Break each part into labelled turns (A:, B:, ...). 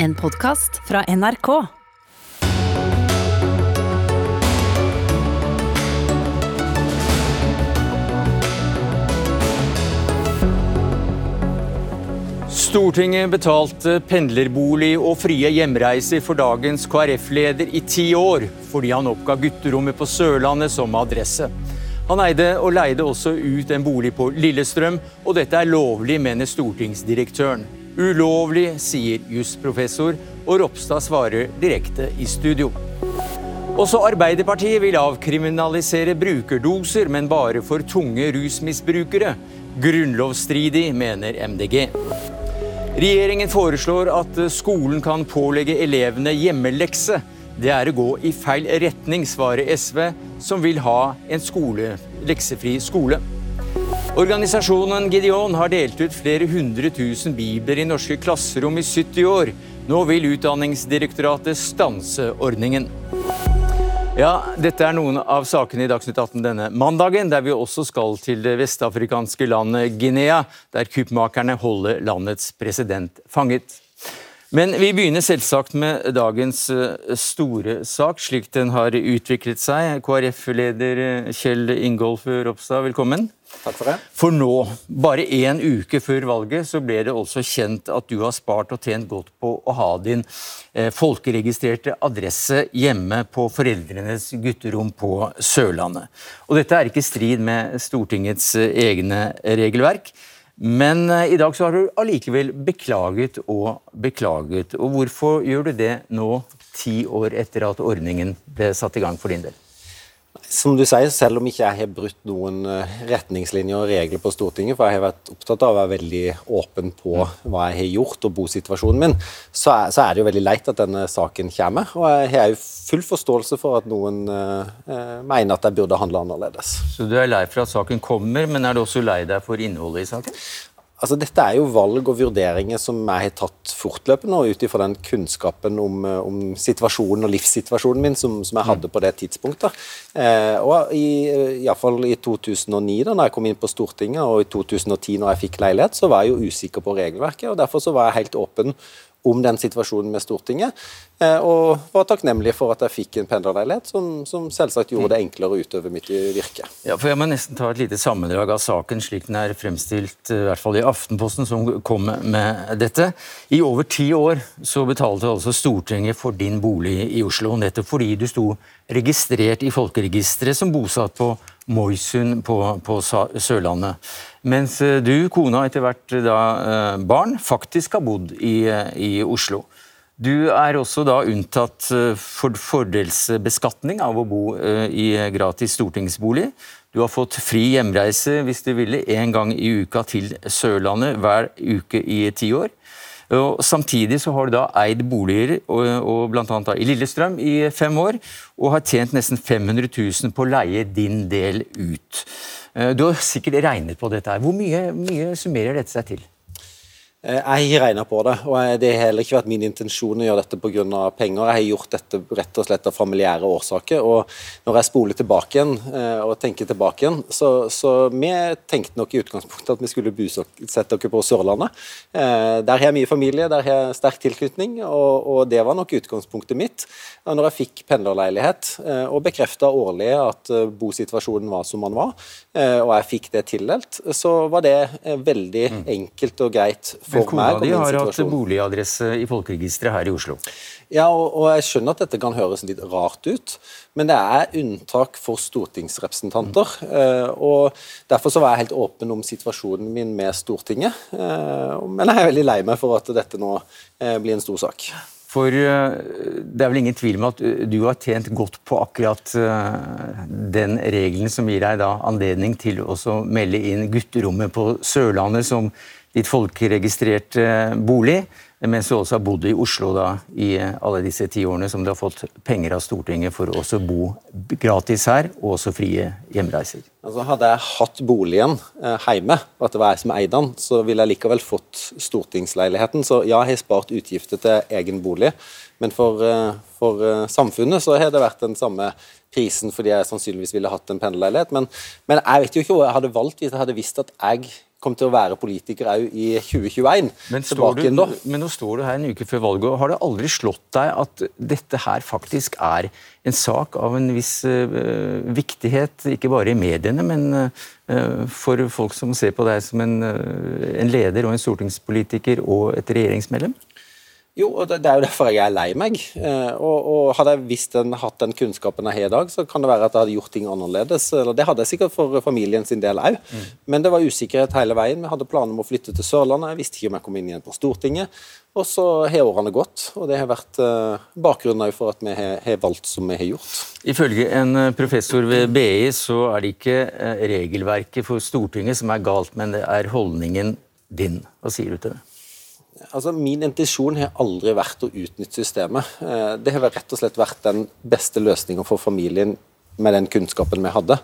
A: En podkast fra NRK.
B: Stortinget betalte pendlerbolig og frie hjemreiser for dagens KrF-leder i ti år, fordi han oppga gutterommet på Sørlandet som adresse. Han eide og leide også ut en bolig på Lillestrøm, og dette er lovlig, mener stortingsdirektøren. Ulovlig, sier jusprofessor, og Ropstad svarer direkte i studio. Også Arbeiderpartiet vil avkriminalisere brukerdoser, men bare for tunge rusmisbrukere. Grunnlovsstridig, mener MDG. Regjeringen foreslår at skolen kan pålegge elevene hjemmelekse. Det er å gå i feil retning, svarer SV, som vil ha en skole, leksefri skole. Organisasjonen Gideon har delt ut flere hundre tusen bibler i norske klasserom i 70 år. Nå vil Utdanningsdirektoratet stanse ordningen. Ja, Dette er noen av sakene i Dagsnytt 18 denne mandagen, der vi også skal til det vestafrikanske landet Guinea, der kuppmakerne holder landets president fanget. Men vi begynner selvsagt med dagens eh, store sak, slik den har utviklet seg. KrF-leder eh, Kjell Ingolf Ropstad, velkommen.
C: Takk For det.
B: For nå, bare én uke før valget, så ble det også kjent at du har spart og tjent godt på å ha din eh, folkeregistrerte adresse hjemme på foreldrenes gutterom på Sørlandet. Og dette er ikke i strid med Stortingets eh, egne regelverk. Men eh, i dag så har du allikevel beklaget og beklaget. Og hvorfor gjør du det nå, ti år etter at ordningen ble satt i gang for din del?
C: Som du sier, selv om ikke jeg har brutt noen eh, retningslinjer og regler på Stortinget, for jeg har vært opptatt av å være veldig åpen på hva jeg har gjort og bosituasjonen min, så er, det jo veldig leit at denne saken kommer. Og jeg har jo full forståelse for at noen uh, mener at jeg burde handle annerledes.
B: Så du er lei for at saken kommer, men er du også lei deg for innholdet i saken?
C: Altså, dette er jo valg og vurderinger som jeg har tatt fortløpende, og ut ifra den kunnskapen om, eh, om, situasjonen og livssituasjonen min som, som jeg mm. hadde på det tidspunktet. Eh, og i, eh, Iallfall i 2009, da jeg kom inn på Stortinget, og i 2010 når jeg fikk leilighet, så var jeg jo usikker på regelverket. og Derfor så var jeg helt åpen om den situasjonen med Stortinget. Eh, og var takknemlig for at jeg fikk en pendlerleilighet, som, som, selvsagt gjorde det enklere å utøve mitt virke.
B: Ja, for Jeg må nesten ta et lite sammendrag av saken slik den er fremstilt, i hvert fall i Aftenposten, som kom med dette. I over ti år så betalte altså Stortinget for din bolig i Oslo, nettopp fordi du sto registrert i folkeregisteret som bosatt på Moisund på, på Sørlandet. Mens eh, du, kona, etter hvert da eh, barn, faktisk har bodd i, eh, i Oslo. Du er også da unntatt for fordelsbeskatning av å bo i gratis stortingsbolig. Du har fått fri hjemreise hvis du ville en gang i uka til Sørlandet hver uke i ti år. Og samtidig så har du da eid boliger og, og da i Lillestrøm i fem år, og har tjent nesten 500 000 på å leie din del ut. Eh, du har sikkert regnet på dette. her. Hvor mye, mye summerer dette seg til?
C: Eh, jeg har regna på det, og det har heller ikke vært min intensjon å gjøre dette pga. penger. Jeg har gjort dette rett og slett av familiære årsaker. og Når jeg spoler tilbake igjen eh, og tenker tilbake igjen, så, så vi tenkte nok i utgangspunktet at vi skulle bosette dere på Sørlandet. Eh, der har jeg mye familie, der har jeg sterk tilknytning, og, og det var nok utgangspunktet mitt. Når jeg fikk pendlerleilighet og bekrefta årlig at bosituasjonen var som den var, og jeg fikk det tildelt, så var det veldig mm. enkelt og greit for
B: Men kona di har hatt boligadresse i folkeregisteret her i Oslo?
C: Ja, og, og, jeg skjønner at dette kan høres litt rart ut, men det er unntak for stortingsrepresentanter. Mm. Uh, og Derfor så var jeg helt åpen om situasjonen min med Stortinget. Uh, men jeg er veldig lei meg for at dette nå uh, blir en stor sak.
B: For det er vel ingen tvil om at du har tjent godt på akkurat den regelen som gir deg da anledning til å melde inn gutterommet på Sørlandet som ditt folkeregistrerte bolig, mens du også har bodd i Oslo da, i alle disse ti årene som du har fått penger av Stortinget for å også bo gratis her, og også frie hjemreiser.
C: Altså, hadde jeg hatt boligen eh, hjemme, og at det var jeg som eide den, så ville jeg likevel fått stortingsleiligheten. Så ja, jeg har spart utgifter til egen bolig, men for, eh, for eh, samfunnet så har det vært den samme prisen fordi jeg sannsynligvis ville hatt en pendlerleilighet. Men, men, jeg vet jo ikke hva jeg hadde valgt hvis jeg hadde visst at jeg kommer til å være politiker òg i 2021.
B: Men, du, men, nå står du her en uke før valget. og Har det aldri slått deg at dette her faktisk er en sak av en viss uh, viktighet, ikke bare i mediene, men uh, for folk som ser på deg som en, uh, en leder og en stortingspolitiker og et regjeringsmedlem?
C: Jo, og det, er jo derfor jeg er lei meg. Eh, og, og Hadde jeg visst den, hatt den kunnskapen jeg har i dag, så kan det være at jeg hadde gjort ting annerledes. Eller det hadde jeg sikkert for familien sin del òg. Mm. Men det var usikkerhet hele veien. Vi hadde planer om å flytte til Sørlandet. Jeg visste ikke om jeg kom inn igjen på Stortinget. Og så har årene gått, og det har vært uh, bakgrunnen for at vi har, valgt som vi har gjort.
B: Ifølge en eh, professor ved BI så er det ikke regelverket for Stortinget som er galt, men det er holdningen din. Hva sier du til det?
C: Altså, Min intensjon har aldri vært å utnytte systemet. Eh, det har rett og slett vært den beste løsninga for familien med den kunnskapen vi hadde.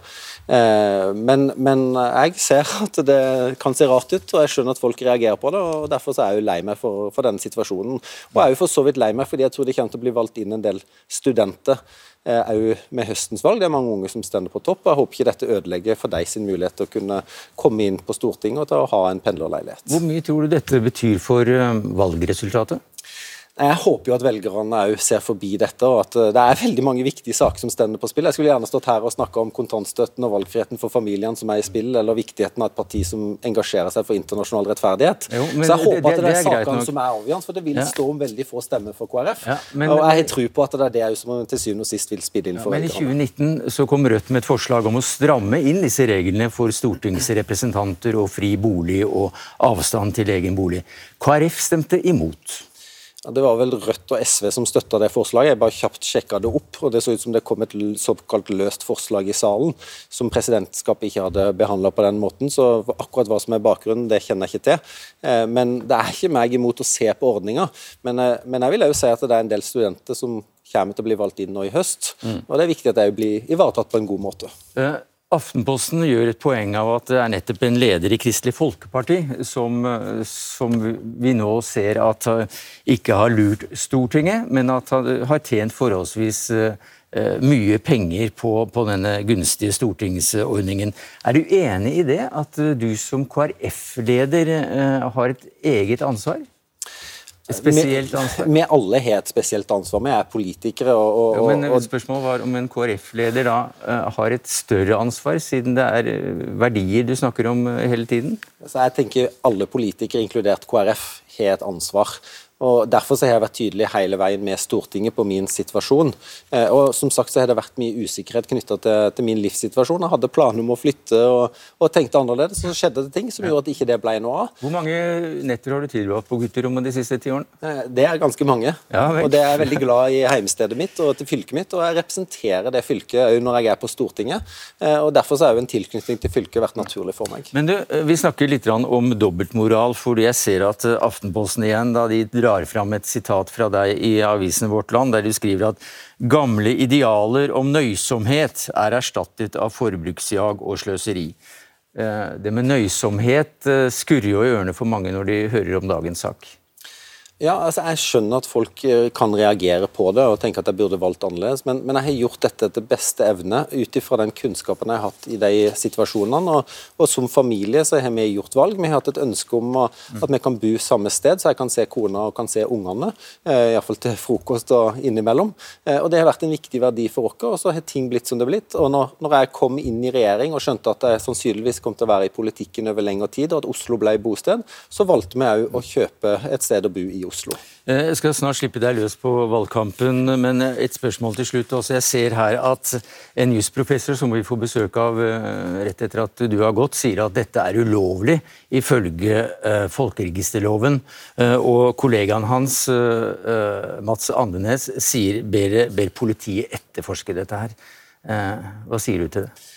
C: Eh, men, men, jeg ser at det kan se rart ut, og jeg skjønner at folk reagerer på det. og Derfor er jeg jo lei meg for, for denne situasjonen. Og jeg er jo for så vidt lei meg fordi jeg tror det kommer til å bli valgt inn en del studenter òg eh, med høstens valg. Det er mange unge som stender på topp. Jeg håper ikke dette ødelegger for deg sin mulighet til å kunne komme inn på Stortinget og til å ha en pendlerleilighet.
B: Hvor mye tror du dette betyr for eh, valgresultatet?
C: Jeg håper jo at velgerne òg ser forbi dette, og at eh, det er veldig mange viktige saker som stender på spill. Jeg skulle gjerne stått her og snakka om kontantstøtten og valgfriheten for familiene som er i spill, eller viktigheten av et parti som engasjerer seg for internasjonal rettferdighet. Jo, så jeg håper det, det, at det, er, er sakene som er avgjørende, for det vil ja. stå om veldig få stemmer for KrF. Ja, men, og jeg har tro på at det er det som til syvende og sist vil spille inn for
B: ja, men velgerne. Men i 2019 så kom Rødt med et forslag om å stramme inn disse reglene for stortingsrepresentanter og fri bolig og avstand til egen bolig. KrF stemte imot.
C: Det var vel Rødt og SV som støtta det forslaget. Jeg bare kjapt sjekka det opp, og det så ut som det kom et såkalt løst forslag i salen, som presidentskapet ikke hadde behandla på den måten. Så akkurat hva som er bakgrunnen, det kjenner jeg ikke til. Eh, men det er ikke meg imot å se på ordninga. Men, eh, men jeg vil òg si at det er en del studenter som kommer til å bli valgt inn nå i høst. Mm. Og det er viktig at de blir ivaretatt på en god måte.
B: Aftenposten gjør et poeng av at det er nettopp en leder i Kristelig Folkeparti som, som vi nå ser at ikke har lurt Stortinget, men at han har tjent forholdsvis eh, mye penger på, på, denne gunstige stortingsordningen. Er du enig i det, at du som KrF-leder eh, har et eget ansvar?
C: Spesielt ansvar? Vi alle har et spesielt ansvar. Vi er politikere. Og, og,
B: jo, men Spørsmålet var om en KrF-leder da uh, har et større ansvar, siden det er uh, verdier du snakker om uh, hele tiden?
C: Så jeg tenker Alle politikere, inkludert KrF, har et ansvar. Og Derfor så har jeg vært tydelig hele veien med Stortinget på min situasjon. Eh, og som sagt så har det vært mye usikkerhet knytta til, til, min livssituasjon. Jeg hadde planer om å flytte og, og tenkte annerledes, så skjedde det ting som gjorde at ikke det ble noe av.
B: Hvor mange netter har du tilbrakt på gutterommet de siste ti årene?
C: Eh, det er ganske mange. Ja, og det er jeg veldig glad i heimstedet mitt og til fylket mitt. Og jeg representerer det fylket òg når jeg er på Stortinget. Eh, og Derfor så har jo en tilknytning til fylket vært naturlig for meg.
B: Men du, Vi snakker litt om dobbeltmoral, fordi jeg ser at Aftenposten igjen da de drar fram et sitat fra deg i avisen Vårt Land, der du skriver at gamle idealer om nøysomhet er erstattet av forbruksjag og sløseri. Eh, det med nøysomhet eh, skurrer jo i ørene for mange når de hører om dagens sak.
C: Ja, altså Jeg skjønner at folk eh, kan reagere på det og tenke at jeg burde valgt annerledes, men, men jeg har gjort dette etter beste evne ut ifra den kunnskapen jeg har hatt i de situasjonene. Og, og, Som familie så har vi gjort valg. Vi har hatt et ønske om at vi kan bo samme sted, så jeg kan se kona og kan se ungene. Eh, Iallfall til frokost og innimellom. Eh, og Det har vært en viktig verdi for oss, og så har ting blitt som det har blitt. Og når, når, jeg kom inn i regjering og skjønte at jeg sannsynligvis kom til å være i politikken over lengre tid, og at Oslo ble bosted, så valgte vi òg å kjøpe et sted å bo i Oslo.
B: Eh, jeg skal snart slippe deg løs på valgkampen, men et spørsmål til slutt. også. Jeg ser her at en jusprofessor som vi får besøk av eh, rett etter at du har gått, sier at dette er ulovlig ifølge folkeregisterloven. Og kollegaen hans, Mats Andenes, sier ber, ber politiet etterforske dette her. hva sier du til det?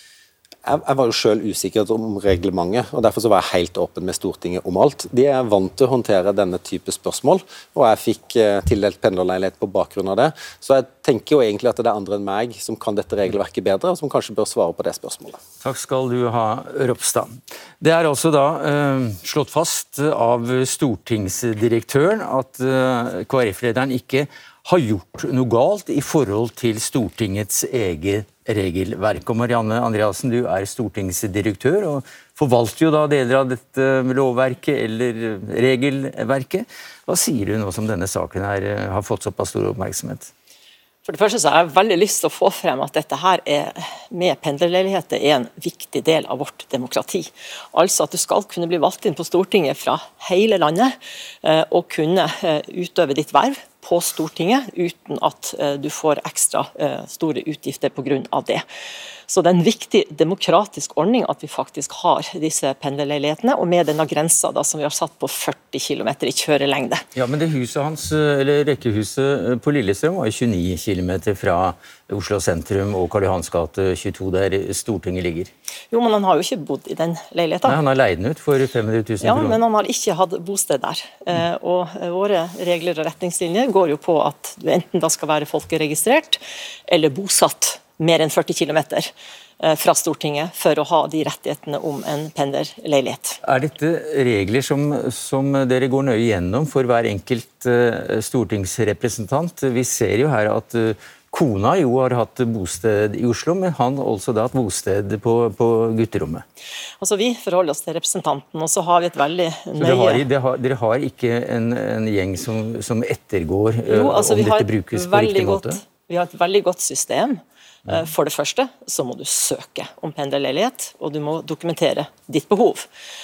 C: Jeg, var jo selv usikker om reglementet, og derfor så var jeg helt åpen med Stortinget om alt. De er vant til å håndtere denne type spørsmål, og jeg fikk eh, tildelt pendlerleilighet på bakgrunn av det. Så jeg tenker jo egentlig at det er andre enn meg som kan dette regelverket bedre, og som kanskje bør svare på det spørsmålet.
B: Takk skal du ha, Ropstad. Det er altså da eh, slått fast av stortingsdirektøren at eh, KrF-lederen ikke har gjort noe galt i forhold til Stortingets eget regelverk. Og Marianne Andreassen, du er stortingsdirektør og forvalter jo da deler av dette lovverket eller regelverket. Hva sier du nå som denne saken her har fått såpass stor oppmerksomhet?
D: For det første så har jeg veldig lyst til å få frem at dette her er, med pendlerleiligheter er en viktig del av vårt demokrati. Altså at du skal kunne bli valgt inn på Stortinget fra hele landet eh, og kunne eh, utøve ditt verv på Stortinget uten at eh, du får ekstra store utgifter pga. det. Så det er en viktig demokratisk ordning at vi faktisk har disse pendlerleilighetene, og med denne grensa da, som vi har satt på 40 km i kjørelengde.
B: Ja, Men det huset hans, eller rekkehuset eh, på Lillestrøm var jo 29 km fra Oslo sentrum og Karl Johans gate 22, der Stortinget ligger.
D: Jo, men han har jo ikke bodd i den leiligheten.
B: Nei, Han har leid den ut for 500 000
D: kroner. Ja, men han har ikke hatt bosted der. Mm. Og våre regler og retningslinjer går jo på at du enten da skal være folkeregistrert eller bosatt mer enn 40 km eh, fra Stortinget for å ha de rettighetene om en pendlerleilighet.
B: Er dette regler som, som, dere går nøye gjennom for hver enkelt stortingsrepresentant? Vi ser jo her at kona jo har hatt bosted i Oslo, men han også da hatt bosted på, på gutterommet.
D: Altså Vi forholder oss til representanten, og så har vi et veldig nøye
B: dere har, dere, har, dere har, ikke en, en gjeng som, som ettergår jo, altså, om dette brukes på riktig måte?
D: Godt, vi har et veldig godt system Eh, for det første så må du søke om pendlerleilighet, og du må dokumentere ditt behov.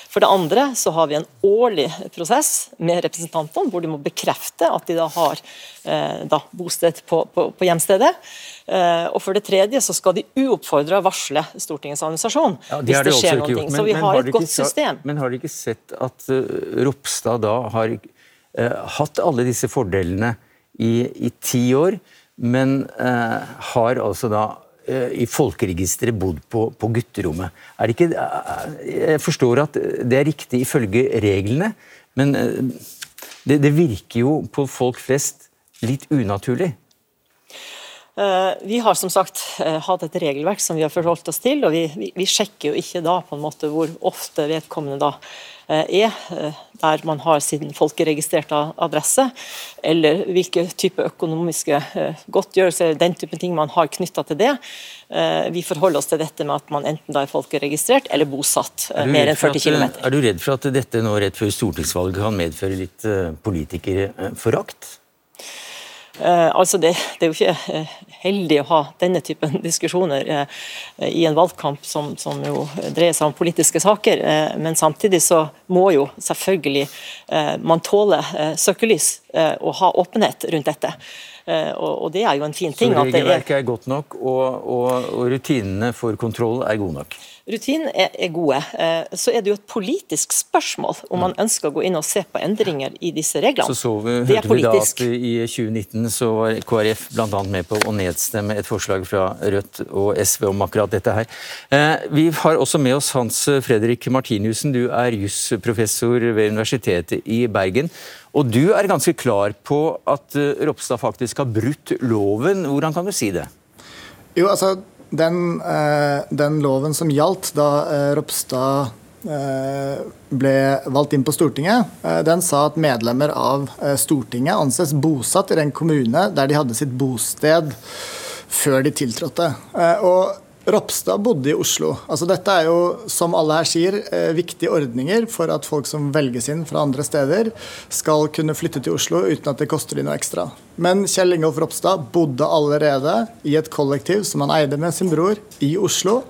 D: For det andre så har vi en årlig prosess med representantene, hvor de må bekrefte at de da har eh, da bosted på, på, på, hjemstedet. Eh, og for det tredje så skal de uoppfordra varsle Stortingets administrasjon ja, de hvis det skjer noe. Men, så vi har et godt system.
B: Men har de ikke sett at uh, Ropstad da har uh, hatt alle disse fordelene i, i ti år? Men eh, har altså da eh, i folkeregisteret bodd på, på, gutterommet. Er ikke, eh, jeg forstår at det er riktig ifølge reglene, men det, det, virker jo på folk flest litt unaturlig.
D: Vi har som sagt hatt et regelverk som vi har forholdt oss til, og vi, vi sjekker jo ikke da på en måte hvor ofte vedkommende da er der man har sin folkeregistrerte adresse, eller hvilke type økonomiske godtgjørelser den type ting man har knytta til det. Vi forholder oss til dette med at man enten da er folkeregistrert eller bosatt mer enn 40 km.
B: Er du redd for at dette nå rett før stortingsvalget kan medføre litt politikerforakt?
D: Uh, altså det, det, er jo ikke uh, heldig å ha denne typen diskusjoner uh, i en valgkamp som, som, jo dreier seg om politiske saker, men samtidig så må jo selvfølgelig man tåle søkelys og ha åpenhet rundt dette. Og, og, det er jo en fin ting.
B: Så regelverket er godt nok, og, og, og rutinene for kontroll er gode nok?
D: Rutinene er, er, gode. Eh, så er det jo et politisk spørsmål om man ønsker å gå inn og se på endringer i disse reglene.
B: Så, så vi, det er politisk. Vi da at I 2019 så var KrF bl.a. med på å nedstemme et forslag fra Rødt og SV om akkurat dette her. Eh, vi har også med oss Hans Fredrik Martinussen, du er jusprofessor ved Universitetet i Bergen. Og du er ganske klar på at eh, Ropstad faktisk har brutt loven. Hvordan kan du si det?
E: Jo, altså den, eh, den, loven som gjaldt da eh, Ropstad eh, ble valgt inn på Stortinget, den sa at medlemmer av Stortinget anses bosatt i den kommune der de hadde sitt bosted før de tiltrådte. Og Ropstad bodde i Oslo. Altså dette er jo, som alle her sier, eh, viktige ordninger for at folk som velges inn fra andre steder, skal kunne flytte til Oslo uten at det koster dem noe ekstra. Men Kjell Ingolf Ropstad bodde allerede i et kollektiv som han eide med sin bror, i Oslo.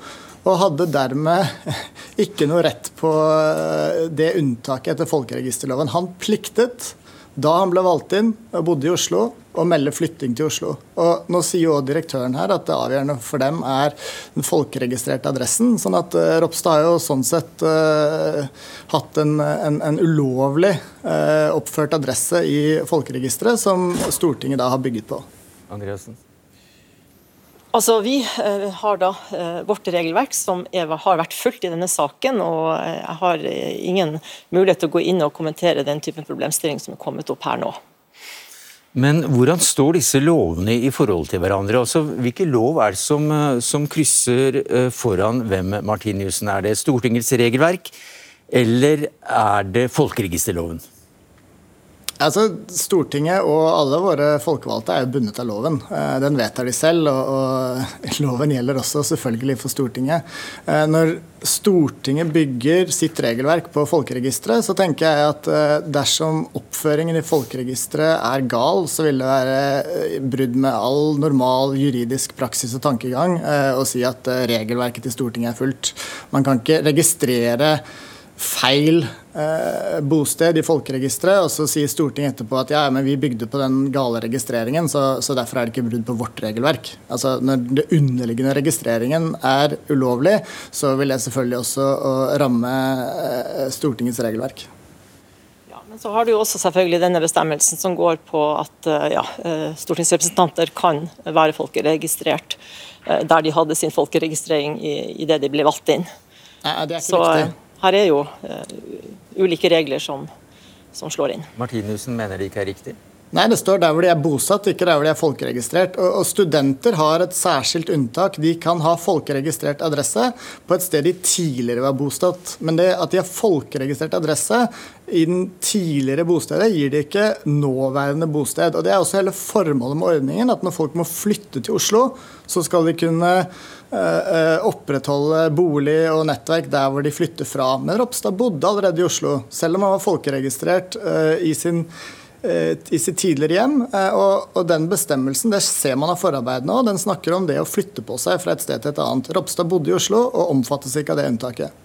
E: Og hadde dermed ikke noe rett på eh, det unntaket etter folkeregisterloven. Han pliktet da han ble valgt inn og bodde i Oslo, og melde flytting til Oslo. Og Nå sier jo direktøren her at det avgjørende for dem er den folkeregistrerte adressen. sånn at uh, Ropstad har jo sånn sett uh, hatt en, en, en ulovlig uh, oppført adresse i folkeregisteret, som Stortinget da har bygget på.
B: Andreasen.
D: Altså, Vi eh, har da eh, vårt regelverk som Eva har vært fulgt i denne saken. og eh, Jeg har ingen mulighet til å gå inn og kommentere den typen problemstilling som er kommet opp her nå.
B: Men hvordan står disse lovene i forhold til hverandre? Altså, Hvilke lov er det som, som krysser foran hvem Martiniussen? Er det Stortingets regelverk, eller er det folkeregisterloven?
E: Altså, Stortinget og alle våre folkevalgte er jo bundet av loven. Eh, den vedtar de selv, og, og, loven gjelder også selvfølgelig for Stortinget. Eh, når Stortinget bygger sitt regelverk på folkeregisteret, så tenker jeg at eh, dersom oppføringen i folkeregisteret er gal, så vil det være brudd med all normal juridisk praksis og tankegang å si at regelverket til Stortinget er fullt. Man kan ikke registrere feil bosted i folkeregisteret, og så sier Stortinget etterpå at ja, men vi bygde på den gale registreringen, så, så derfor er det ikke brudd på vårt regelverk. Altså, Når den underliggende registreringen er ulovlig, så vil det selvfølgelig også ramme eh, Stortingets regelverk.
D: Ja, men så har du jo også selvfølgelig denne bestemmelsen som går på at eh, ja, eh, stortingsrepresentanter kan være folkeregistrert eh, der de hadde sin folkeregistrering i, det de ble valgt inn.
E: Nei, det er ikke så, riktig
D: her er jo ulike regler som, som, slår inn.
B: Martinussen mener det ikke er riktig?
E: Nei, det står der hvor de er bosatt, ikke der hvor de er folkeregistrert. Og, og Studenter har et særskilt unntak. De kan ha folkeregistrert adresse på et sted de tidligere var bosatt. Men det at de har folkeregistrert adresse i den tidligere bostedet, gir de ikke nåværende bosted. Og Det er også hele formålet med ordningen, at når folk må flytte til Oslo, så skal de kunne opprettholde bolig og nettverk der hvor de flytter fra. Men Ropstad bodde allerede i Oslo, selv om han var folkeregistrert eh, i, sin, i sitt tidligere hjem. Og, og, den bestemmelsen det ser man av forarbeidene òg. Den snakker om det å flytte på seg fra et sted til et annet. Ropstad bodde i Oslo og omfattes ikke av det unntaket.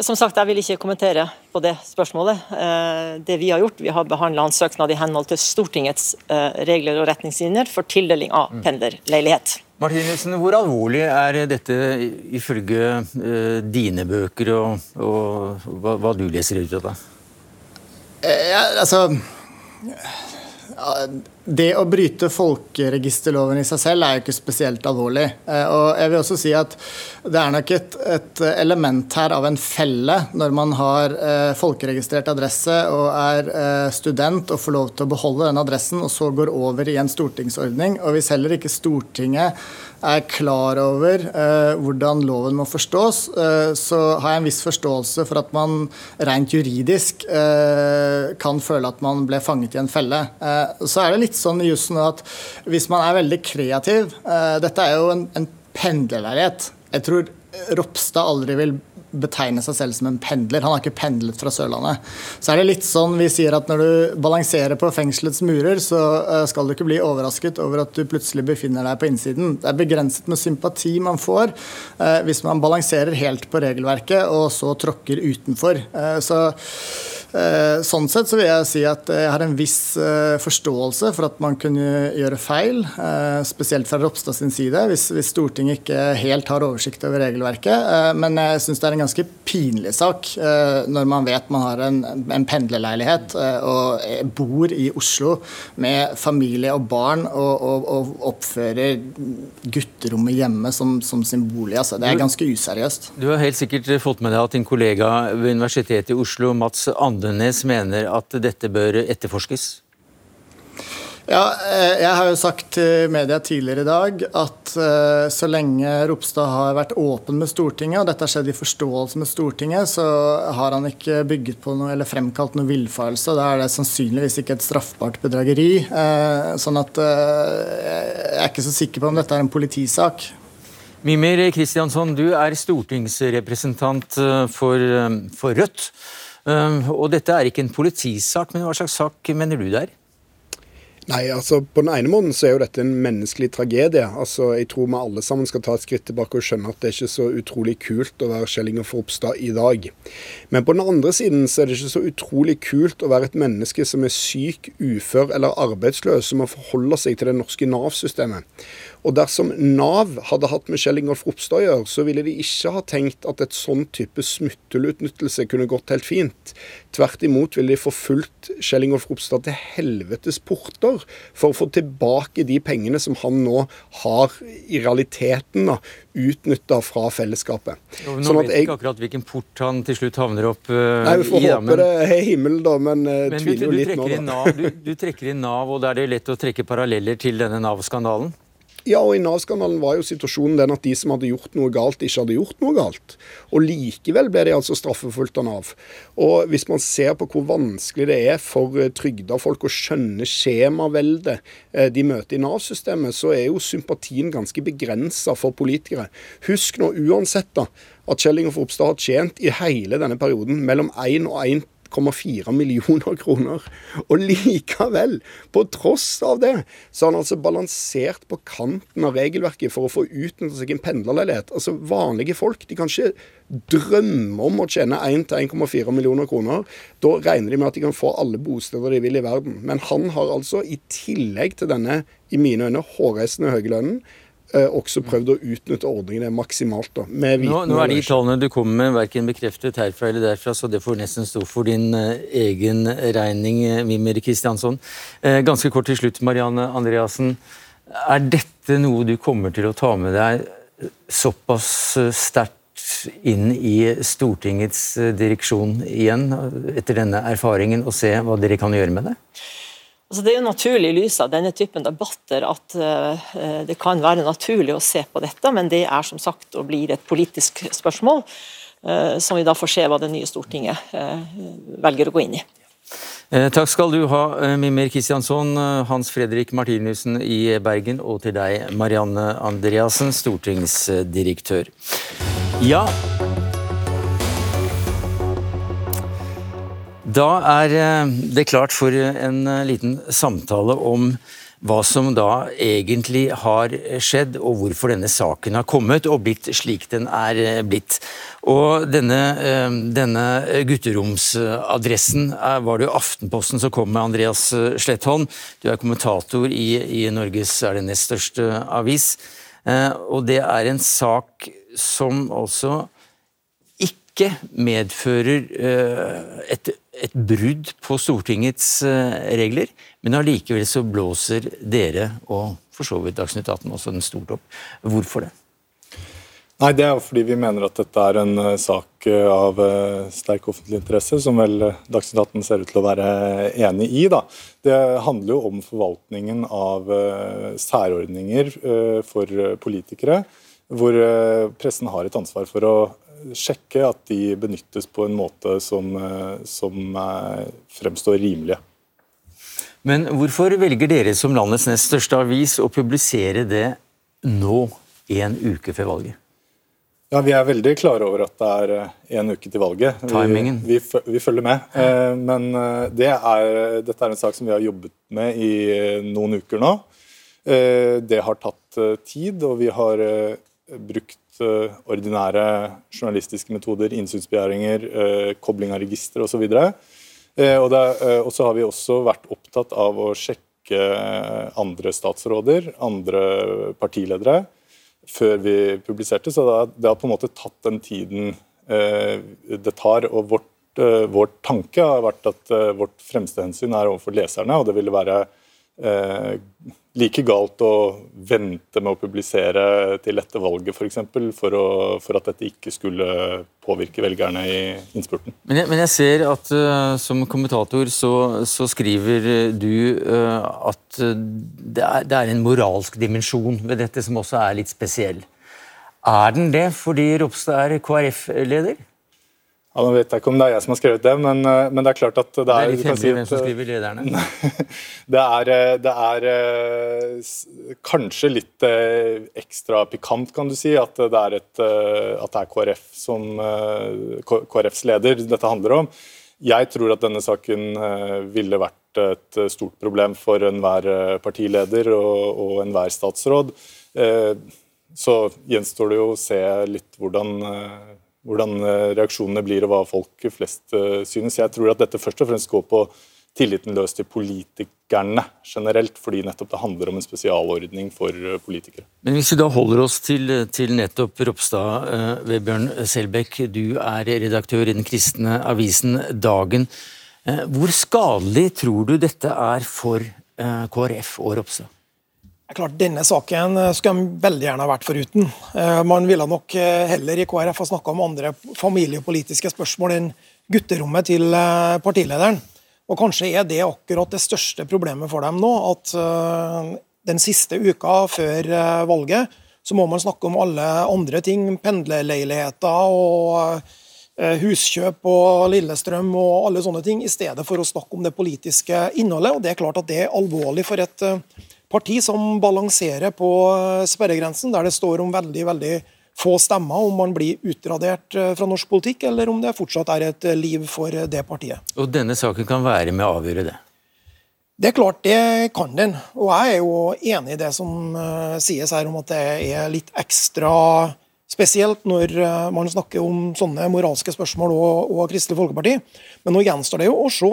D: Som sagt, Jeg vil ikke kommentere på det spørsmålet. Det Vi har gjort, vi har behandla en søknad i henhold til Stortingets regler og retningslinjer for tildeling av mm. pendlerleilighet.
B: Martinussen, hvor alvorlig er dette ifølge uh, dine bøker og, og hva, hva, du leser ut av det?
E: Eh, ja, altså det å bryte folkeregisterloven i seg selv er jo ikke spesielt alvorlig. Eh, og jeg vil også si at Det er nok et, et element her av en felle når man har eh, folkeregistrert adresse og er eh, student og får lov til å beholde den adressen, og så går over i en stortingsordning. Og hvis heller ikke Stortinget er klar over eh, hvordan loven må forstås, eh, så har jeg en viss forståelse for at man rent juridisk eh, kan føle at man ble fanget i en felle. så er det litt sånn i jussen at hvis man er veldig kreativ Dette er jo en, en pendlerleilighet. Jeg tror Ropstad aldri vil betegne seg selv som en pendler. Han har ikke pendlet fra Sørlandet. Så er det litt sånn vi sier at når du balanserer på fengselets murer, så eh, skal du ikke bli overrasket over at du plutselig befinner deg på innsiden. Det er begrenset med sympati man får eh, hvis man balanserer helt på regelverket og så tråkker utenfor. Eh, så sånn sett så vil jeg si at jeg har en viss eh, forståelse for at man kunne gjøre feil, eh, spesielt fra Ropstad sin side, hvis, hvis Stortinget ikke helt har oversikt over regelverket. Men jeg syns det er en ganske pinlig sak når man vet man har en, en pendlerleilighet og bor i Oslo med familie og barn og, og, og oppfører gutterommet hjemme som, som sin bolig. Altså, det er ganske useriøst.
B: Du har helt sikkert fått med deg at din kollega ved Universitetet i Oslo, Mats Andersen, Andenes mener at dette bør etterforskes?
E: Ja, eh, jeg har jo sagt til media tidligere i dag at eh, så lenge Ropstad har vært åpen med Stortinget, og dette har skjedd i forståelse med Stortinget, så har han ikke bygget på noe eller fremkalt noe villfarelse. Da er det sannsynligvis ikke et straffbart bedrageri. Eh, sånn at jeg er ikke så sikker på om dette er en politisak.
B: Mimir Kristiansson, du er stortingsrepresentant for, for Rødt. Ehm, og dette er ikke en politisak, men hva slags sak mener du det er?
F: Nei, altså På den ene måten så er jo dette en menneskelig tragedie. Altså, Jeg tror vi alle sammen skal ta et skritt tilbake og skjønne at det er ikke så utrolig kult å være Kjell Ingolf Ropstad i dag. Men på den andre siden så er det ikke så utrolig kult å være et menneske som er syk, ufør eller arbeidsløs, som må forholde seg til det norske Nav-systemet. Og dersom Nav hadde hatt med Kjell Ingolf Ropstad å gjøre, så ville de ikke ha tenkt at et sånn type smutthullutnyttelse kunne gått helt fint. Tvert imot ville de forfulgt Kjell Ingolf Ropstad til helvetes porter for å få tilbake de pengene som han nå har i realiteten da, utnytta fra fellesskapet.
B: Jo, nå sånn vet jeg ikke akkurat hvilken port han til slutt havner opp uh,
F: nei, Vi får i, håpe men... det er himmelen, da, men, uh, men tviler jo litt nå.
B: Da. Nav, du, du trekker inn Nav, og da er det lett å trekke paralleller til denne Nav-skandalen?
F: Ja, og i Nav-skandalen var jo situasjonen den at de som hadde gjort noe galt, ikke hadde gjort noe galt. Og likevel ble de altså straffefulgt av Nav. Og hvis man ser på hvor vanskelig det er for eh, trygda folk å skjønne skjemaveldet eh, de møter i Nav-systemet, så er jo sympatien ganske begrensa for politikere. Husk nå uansett da, at Kjell Ingolf Ropstad har tjent i hele denne perioden mellom 1 og 1 1,4 millioner kroner. Og likevel, på tross av det, så har han altså balansert på kanten av regelverket for å få utnytta seg en pendlerleilighet. Altså Vanlige folk de kan ikke drømme om å tjene 1-1,4 millioner kroner. Da regner de med at de kan få alle bosteder de vil i verden. Men han har altså, i tillegg til denne, i mine øyne, hårreisende høye lønnen, også prøvd å utnytte ordningene maksimalt. da,
B: nå, nå, er de tallene du kommer med verken bekreftet herfra eller derfra, så det får nesten stå for din uh, egen regning, Mimir Kristiansson. Uh, ganske kort til slutt, Marianne Andreassen. Er dette noe du kommer til å ta med deg såpass sterkt inn i Stortingets direksjon igjen, etter denne erfaringen, og se hva dere kan gjøre med det?
D: Altså det er jo naturlig i lys av denne typen debatter at uh, det kan være naturlig å se på dette, men det er som sagt og blir et politisk spørsmål, uh, som vi da får se hva det nye Stortinget uh, velger å gå inn i.
B: Takk skal du ha, Mimir Kristiansson, Hans Fredrik Martinussen i Bergen, og til deg, Marianne Andreassen, stortingsdirektør. Ja, Da er eh, det klart for en eh, liten samtale om hva som da egentlig har skjedd, og hvorfor denne saken har kommet og blitt slik den er eh, blitt. Og denne, denne gutteromsadressen var det jo Aftenposten som kom med, Andreas Slettholm. Du er kommentator i, i Norges er det nest største avis. Og det er en sak som også ikke medfører et et brudd på Stortingets eh, regler, men allikevel så blåser dere, og for så vidt Dagsnytt 18 også, den stort opp. Hvorfor det?
G: Nei, Det er jo fordi vi mener at dette er en uh, sak av sterk offentlig interesse, som vel Dagsnytt 18 ser ut til å være enig i. Da. Det handler jo om forvaltningen av særordninger for politikere, hvor pressen har et ansvar for å sjekke at de benyttes på en måte som, eh, som eh, fremstår rimelige.
B: Men hvorfor velger dere som landets nest største avis å publisere det nå, en uke før valget?
G: Ja, Vi er veldig klare over at det er en uke til valget.
B: Timingen.
G: Vi, vi, vi følger med. Eh, men det er, dette er en sak som vi har jobbet med i noen uker nå. Det har tatt tid, og vi har brukt Eh, ordinære journalistiske metoder, innsynsbegjæringer, eh, kobling av register osv. Eh, og, og så har vi også vært opptatt av å sjekke andre statsråder, andre partiledere, før vi publiserte. Så det har på en måte tatt den tiden det tar. og vårt, vår tanke har vært at vårt fremste hensyn er overfor leserne, og det ville være eh, like galt å vente med å publisere til etter valget f.eks. For, for, for at dette ikke skulle påvirke velgerne i innspurten.
B: Men jeg, men jeg ser at uh, som kommentator så, så skriver du uh, at det er, det er, en moralsk dimensjon ved dette som også er litt spesiell. Er den det fordi Ropstad er KrF-leder?
G: Ja, nå vet jeg ikke om det er jeg som har skrevet det, men, eh, men det er klart at det er Det
B: er litt hemmelig hvem som skriver lederne.
G: det er, eh, det er eh, kanskje litt ekstra pikant, kan du si, at det er, et, at det er KrF som KrFs leder dette handler om. Jeg tror at denne saken ville vært et stort problem for enhver partileder og, og enhver statsråd. Så gjenstår det jo å se litt hvordan hvordan eh, reaksjonene blir og hva folk flest eh, synes. Jeg tror at dette først og fremst går på tilliten løs til politikerne generelt, fordi nettopp det handler om en spesialordning for eh, politikere.
B: Men Hvis vi da holder oss til, til nettopp Ropstad, Vebjørn Selbekk, du er redaktør i den kristne avisen Dagen. Hvor skadelig tror du dette er for KrF og Ropstad?
H: Klart, Denne saken eh, skulle de veldig gjerne ha vært foruten. Eh, man ville nok eh, heller i KrF ha snakka om andre familiepolitiske spørsmål enn gutterommet til partilederen. Og Kanskje er det akkurat det største problemet for dem nå. At den siste uka før valget, så må man snakke om alle andre ting. Pendlerleiligheter og huskjøp og Lillestrøm og alle sånne ting, i stedet for å snakke om det politiske innholdet. Og Det er klart at det er alvorlig for et parti som balanserer på sperregrensen, der det står om veldig, veldig få stemmer om man blir utradert fra norsk politikk, eller om det fortsatt er et liv for det partiet.
B: Og denne saken kan være med å avgjøre det?
H: Det er klart, det kan den. Og jeg er jo enig i det som sies her om at det er litt ekstra spesielt når man snakker om sånne moralske spørsmål og, og Kristelig Folkeparti. Men nå gjenstår det jo å se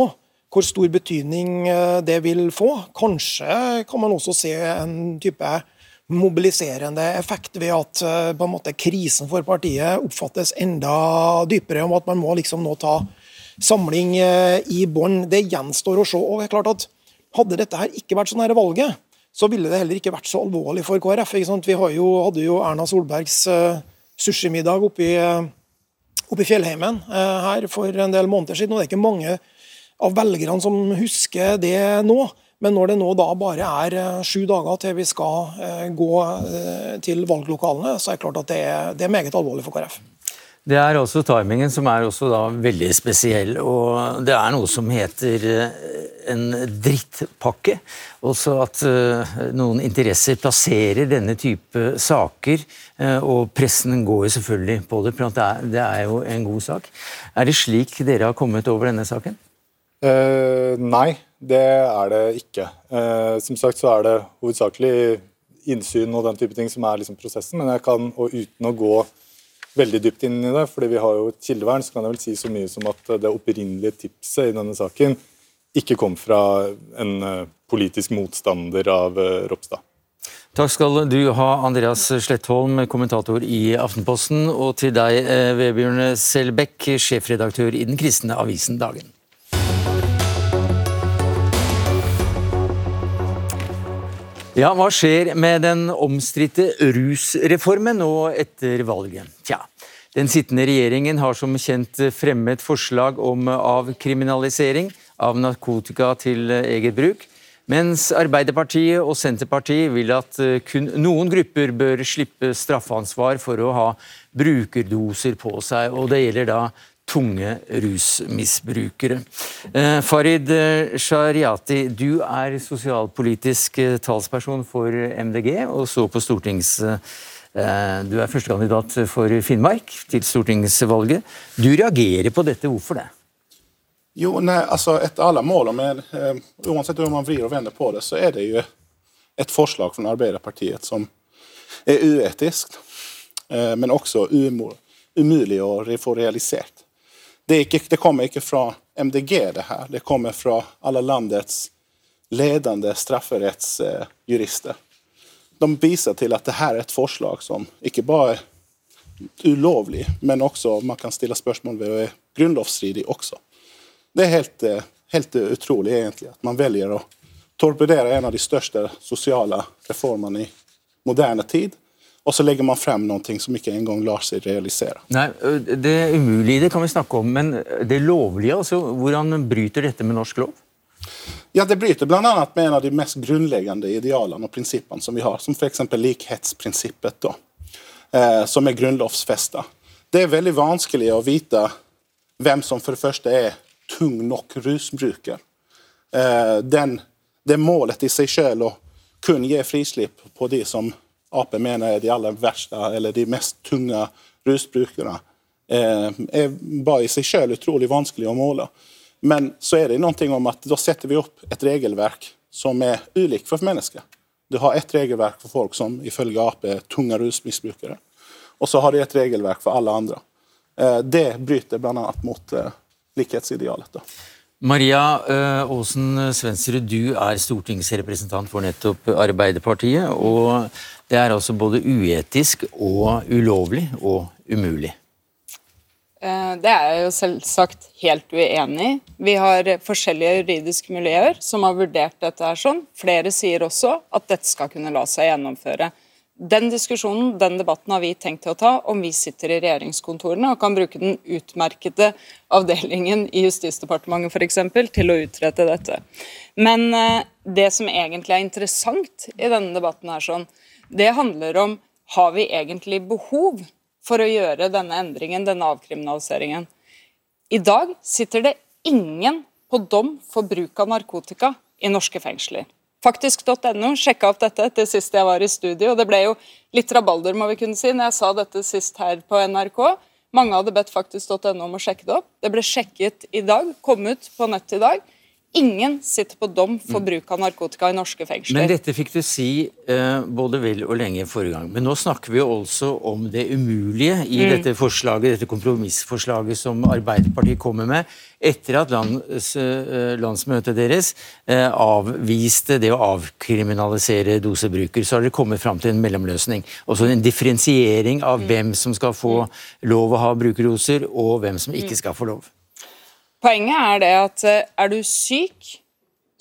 H: hvor stor betydning uh, det vil få. Kanskje kan man også se en type mobiliserende effekt ved at en måte krisen for partiet oppfattes enda dypere, om at man må liksom nå ta samling i bånn. Det gjenstår å se. og det er klart at hadde dette her ikke vært så nære valget, så ville det heller ikke vært så alvorlig for KrF. Vi jo, hadde jo Erna Solbergs uh, sushimiddag oppe i, Fjellheimen her for en del måneder siden. og Det er ikke mange av velgerne som husker det nå. Men når det nå da bare er sju dager til vi skal gå til valglokalene, så er det klart at det er, det er meget alvorlig for KrF.
B: Det er også timingen som er også da veldig spesiell. Og det er noe som heter eh, en drittpakke. Også at noen interesser plasserer denne type saker. Og pressen går jo selvfølgelig på det, for det er, det er, jo en god sak. Er det slik dere har kommet over denne saken?
G: Uh, nei, det er det ikke. som sagt så er det hovedsakelig innsyn og den type ting som er liksom prosessen, men jeg kan, og uten å gå veldig dypt inn i det, fordi vi har jo et kildevern, så kan jeg vel si så mye som at det opprinnelige tipset i denne saken ikke kom fra en eh, politisk motstander av eh, Ropstad.
B: Takk skal du ha, Andreas Slettholm, kommentator i Aftenposten, og til deg, eh, Vebjørn Selbekk, sjefredaktør i den kristne avisen Dagen. Ja, Hva skjer med den omstridte rusreformen nå etter valget? Tja, den sittende regjeringen har som kjent fremmet forslag om avkriminalisering av narkotika til eget bruk, mens Arbeiderpartiet og Senterpartiet vil at kun noen grupper bør slippe straffansvar for å ha brukerdoser på seg. og Det gjelder da tunge rusmisbrukere. Eh, Farid Shariati, du er sosialpolitisk eh, talsperson for MDG, og så på stortings... Eh, du er førstekandidat for Finnmark til stortingsvalget. Du reagerer på dette, hvorfor det?
I: Jo, nei, altså Etter alle mål, uh, uansett hvordan man vrir og vender på det, så er det jo et forslag fra Arbeiderpartiet som er uetisk, men også umulig å få realisert. Det, ikke, det, kommer ikke fra MDG, det her. Det kommer fra alle landets ledende strafferettsjurister. De viser til at dette er et forslag som ikke bare er ulovlig, men også man kan stille spørsmål ved å være grunnlovsstridig også. Det er helt, helt utrolig, egentlig, at man velger å torpedere en av de største sosiale reformene i moderne tid og så legger man frem noe som ikke engang lar seg realisere.
B: Nei, Det umulige det kan vi snakke om, men det lovlige, altså, hvordan bryter dette med norsk lov?
I: Ja, Det bryter bl.a. med en av de mest grunnleggende idealene og prinsippene som vi har, som f.eks. likhetsprinsippet, da, eh, som er grunnlovfesta. Det er veldig vanskelig å vite hvem som for det første er tung nok rusbruker. Eh, den, det målet i seg selv å kun gi frislipp på de som Ap mener er de aller verste, eller de mest tunge rusbrukerne, eh, er bare i seg selv utrolig vanskelig å måle. Men så er det noe om at da setter vi opp et regelverk som er ulikt for mennesker. Du har ett regelverk for folk som ifølge Ap er tunge rusmisbrukere, og så har de et regelverk for alle andre. Eh, det bryter bl.a. mot eh, likhetsidealet.
B: Maria Aasen Svensrud, du er stortingsrepresentant for nettopp Arbeiderpartiet. og det er altså både uetisk og ulovlig og umulig.
J: Eh, det er jeg jo selvsagt helt uenig i. Vi har forskjellige juridiske miljøer som har vurdert dette her sånn. Flere sier også at dette skal kunne la seg gjennomføre. Den diskusjonen, den debatten har vi tenkt til å ta om vi sitter i regjeringskontorene og kan bruke den utmerkede avdelingen i Justisdepartementet f.eks. til å utrette dette. Men eh, det som egentlig er interessant i denne debatten, her sånn, det handler om har vi egentlig behov for å gjøre denne endringen, denne avkriminaliseringen. I dag sitter det ingen på dom for bruk av narkotika i norske fengsler. Faktisk.no sjekka opp dette etter sist jeg var i studio. og Det ble jo litt rabalder må vi kunne si, når jeg sa dette sist her på NRK. Mange hadde bedt faktisk.no om å sjekke det opp. Det ble sjekket i dag, kom ut på nett i dag. Ingen sitter på dom for bruk av narkotika i norske fengsler.
B: Men dette fikk du si eh, både vel og lenge forrige gang. Men nå snakker vi jo også om det umulige i
J: Mm.
B: dette forslaget, dette kompromissforslaget som Arbeiderpartiet kommer med, etter at lands, eh, landsmøtet deres eh, avviste det å avkriminalisere dosebruker. Så har dere kommet fram til en mellomløsning. Også en differensiering av
J: Mm.
B: hvem som skal få lov å ha brukerdoser, og hvem som ikke
J: Mm.
B: skal få lov.
J: Poenget er det at eh, er du syk,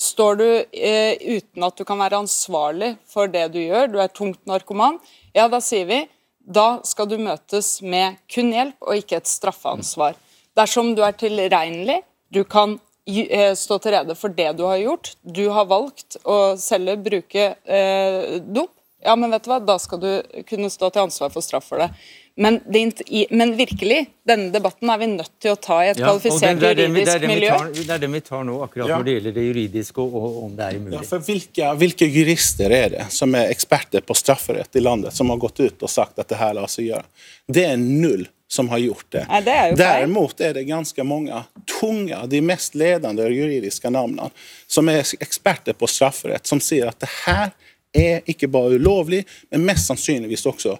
J: står du eh, uten at du kan være ansvarlig for det du gjør, du er tungt narkoman, ja, da sier vi da skal du møtes med kun hjelp og ikke et straffeansvar. Dersom du er tilregnelig, du kan eh, stå til rede for det du har gjort, du har valgt å selge, bruke eh, dop, ja, men vet du hva, da skal du kunne stå til ansvar for straff for det. Men, det, men virkelig, denne debatten er vi nødt til å ta i et
B: Ja,
J: kvalifisert
B: det det
J: juridisk miljø.
B: Det er den vi tar nå, akkurat
I: Ja.
B: når det gjelder det juridiske og, og om det er umulig.
I: Ja, for hvilke, hvilke jurister er det som er eksperter på strafferett i landet, som har gått ut og sagt at det her lar seg gjøre? Det er null som har gjort det.
J: Nei, det er jo feil.
I: Er det ganske mange tunge, de mest ledende juridiske navnene, som er eksperter på strafferett, som sier at det her er ikke bare ulovlig, men mest sannsynligvis også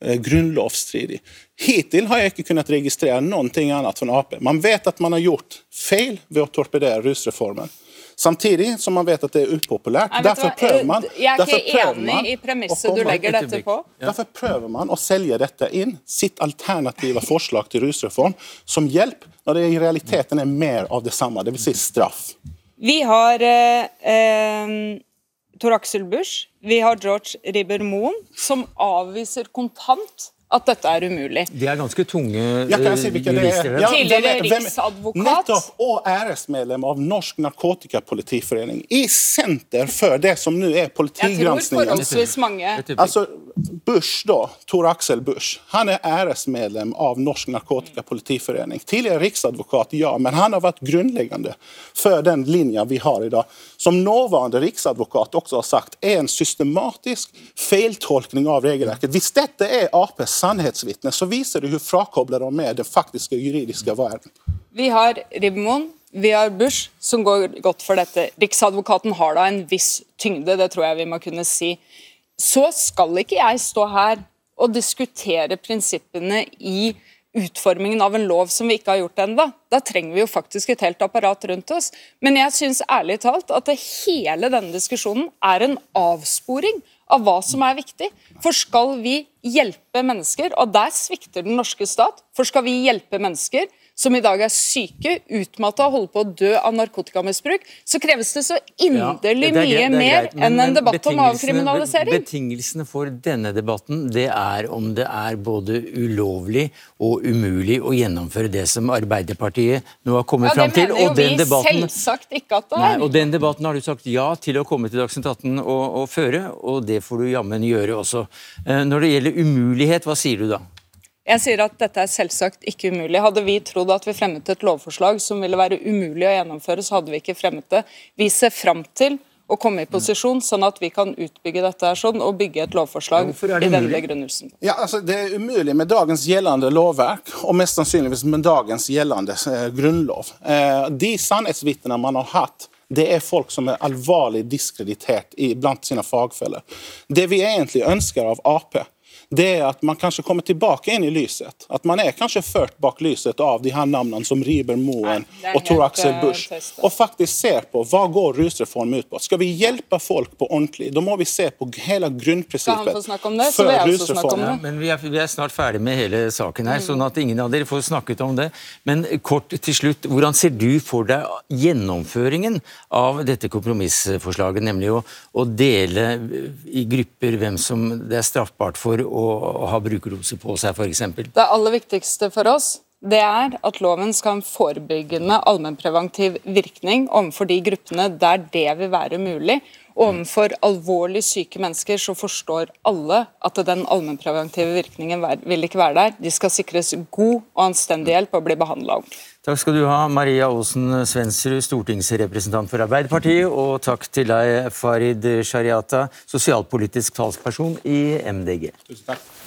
I: grunnlovsstridig. Hittil har jeg ikke kunnet registrere noe annet fra Ap. Man vet at man har gjort feil ved å torpedere rusreformen. Samtidig som man vet at det er upopulært.
J: Nei,
I: Derfor prøver man
J: Jeg er ikke enig i premisset du legger dette på.
I: Derfor prøver man å selge dette inn, sitt alternative forslag til rusreform, som hjelp, når det i realiteten er mer av det samme, dvs. Si straff.
J: Vi har eh, eh, Tor Axel Busch, vi har George Ribber Moen, som avviser kontant at dette er umulig.
B: De er ganske tunge
I: Jeg kan
B: eh,
I: si hvilke det
B: jurister.
I: er. Ja,
J: Tidligere
I: er- er-
J: riksadvokat.
I: Nettopp, og æresmedlem av Norsk Narkotikapolitiforening. I senter for det som nå er
J: Jeg tror forholdsvis mange
I: Altså, Bush da, Tor Axel Bush, han er æresmedlem av Norsk Narkotikapolitiforening. Tidligere riksadvokat, ja, men han har vært grunnleggende for den linja vi har i dag. Som nåværende riksadvokat også har sagt, er en systematisk feiltolkning av regelverket. Hvis dette er Aps sannhetsvitne, så viser det hvor frakoblet de er den faktiske juridiske verden.
J: Vi har Ribmoen, vi har Bush, som går godt for dette. Riksadvokaten har da en viss tyngde, det tror jeg vi må kunne si. Så skal ikke jeg stå her og diskutere prinsippene i utformingen av en lov som vi ikke har gjort ennå. Da trenger vi jo faktisk et helt apparat rundt oss. Men jeg syns ærlig talt at hele denne diskusjonen er en avsporing av hva som er viktig. For skal vi hjelpe mennesker, og der svikter den norske stat, for skal vi hjelpe mennesker som i dag er syke, utmatta og holder på å dø av narkotikamisbruk, så kreves det så inderlig
B: ja,
J: mye
B: er
J: mer enn en debatt om avkriminalisering.
B: Betingelsene for denne debatten det er om det er både ulovlig og umulig å gjennomføre det som Arbeiderpartiet nå har kommet
J: Ja,
B: fram til. Og den debatten Nei, og den debatten har du sagt ja til å komme til Dagsnytt 18 og, og føre, og det får du jammen gjøre også. Eh, Når det gjelder umulighet, hva sier du da?
J: Jeg sier at dette er selvsagt ikke umulig. Hadde vi trodd at vi fremmet et lovforslag som ville være umulig å gjennomføre, så hadde vi ikke fremmet det. Vi ser fram til å komme i posisjon, sånn at vi kan utbygge dette her sånn, og bygge et lovforslag i denne begrunnelsen.
I: Ja, altså Det er umulig med dagens gjeldende lovverk, og mest sannsynligvis med dagens gjeldende eh, grunnlov. Eh, de sannhetsvitnene man har hatt, det er folk som er alvorlig diskreditert i, blant sine fagfeller. Det vi egentlig ønsker av Ap, det er at man kanskje kommer tilbake inn i lyset. At man er kanskje ført bak lyset av de her navnene som Riber Moen
J: Nei,
I: og Tor Axel
J: eh,
I: Busch, og faktisk ser på hva går rusreform ut på. Skal vi hjelpe folk på ordentlig, da må vi se på hele grunnprinsippet
J: om
I: rusreformen.
B: Ja, men vi er, vi er snart ferdig med hele saken her, sånn at ingen av dere får snakket om det. Men kort til slutt, hvordan ser du for deg gjennomføringen av dette kompromissforslaget, nemlig å, å dele i grupper hvem som det er straffbart for å, ha brukerdoser på seg, f.eks.?
J: Det aller viktigste for oss det er at loven skal ha en forebyggende allmennpreventiv virkning overfor de gruppene der det vil være mulig. Overfor alvorlig syke mennesker så forstår alle at den allmennpreventive virkningen vil ikke være der. De skal sikres god og anstendig hjelp og bli behandla ordentlig.
B: Takk skal du ha, Maria Aasen Svensrud, stortingsrepresentant for Arbeiderpartiet. Og takk til deg, Farid Shariata, sosialpolitisk talsperson i MDG.
I: Tusen takk.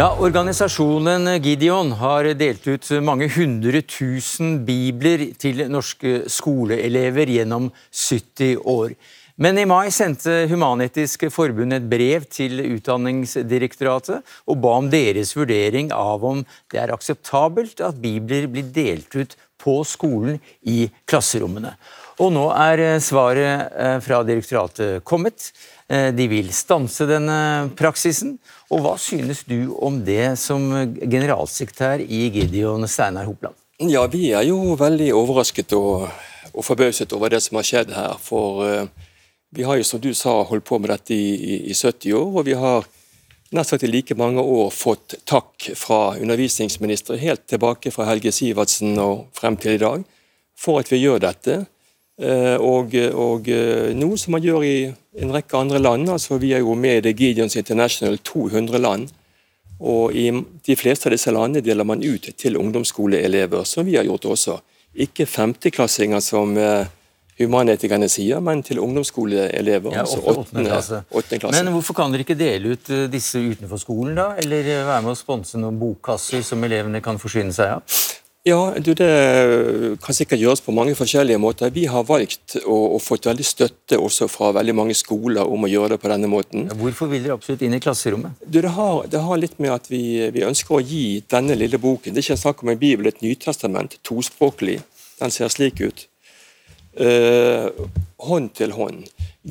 B: Ja, Organisasjonen Gideon har delt ut mange hundre tusen bibler til norske skoleelever gjennom 70 år. Men i mai sendte Human-Etisk Forbund et brev til Utdanningsdirektoratet og ba om deres vurdering av om det er akseptabelt at bibler blir delt ut på skolen i klasserommene. Og nå er svaret eh, fra direktoratet kommet. Eh, de vil stanse denne praksisen. Og Hva synes du om det som generalsekretær i Gideon, Steinar Hopland?
K: Ja, Vi er jo veldig overrasket og, og forbauset over det som har skjedd her. For uh, vi har jo, som du sa, holdt på med dette i, i, i 70 år. Og vi har nesten i like mange år fått takk fra undervisningsministre helt tilbake fra Helge Sivertsen og frem til i dag for at vi gjør dette. Uh, og, og uh, noe som man gjør i en rekke andre land. altså Vi er jo med i The Gideons International 200 land. Og i de fleste av disse landene deler man ut til ungdomsskoleelever, som vi har gjort også. Ikke femteklassinger, som eh, humanetikerne sier, men til ungdomsskoleelever.
B: Ja,
K: altså
B: åttende klasse. klasse. Men hvorfor kan dere ikke dele ut eh, disse utenfor skolen, da? Eller eh, være med å sponse noen bokkasser som elevene kan forsyne seg av?
K: Ja, du, Det kan sikkert gjøres på mange forskjellige måter. Vi har valgt og, og, fått veldig støtte også fra veldig mange skoler om å gjøre det på denne måten.
B: Hvorfor vil dere absolutt inn i klasserommet?
K: Du, det, har, det, har, litt med at vi, vi, ønsker å gi denne lille boken Det er ikke snakk om en bibel, et nytestament, tospråklig. Den ser slik ut. Uh, hånd til hånd.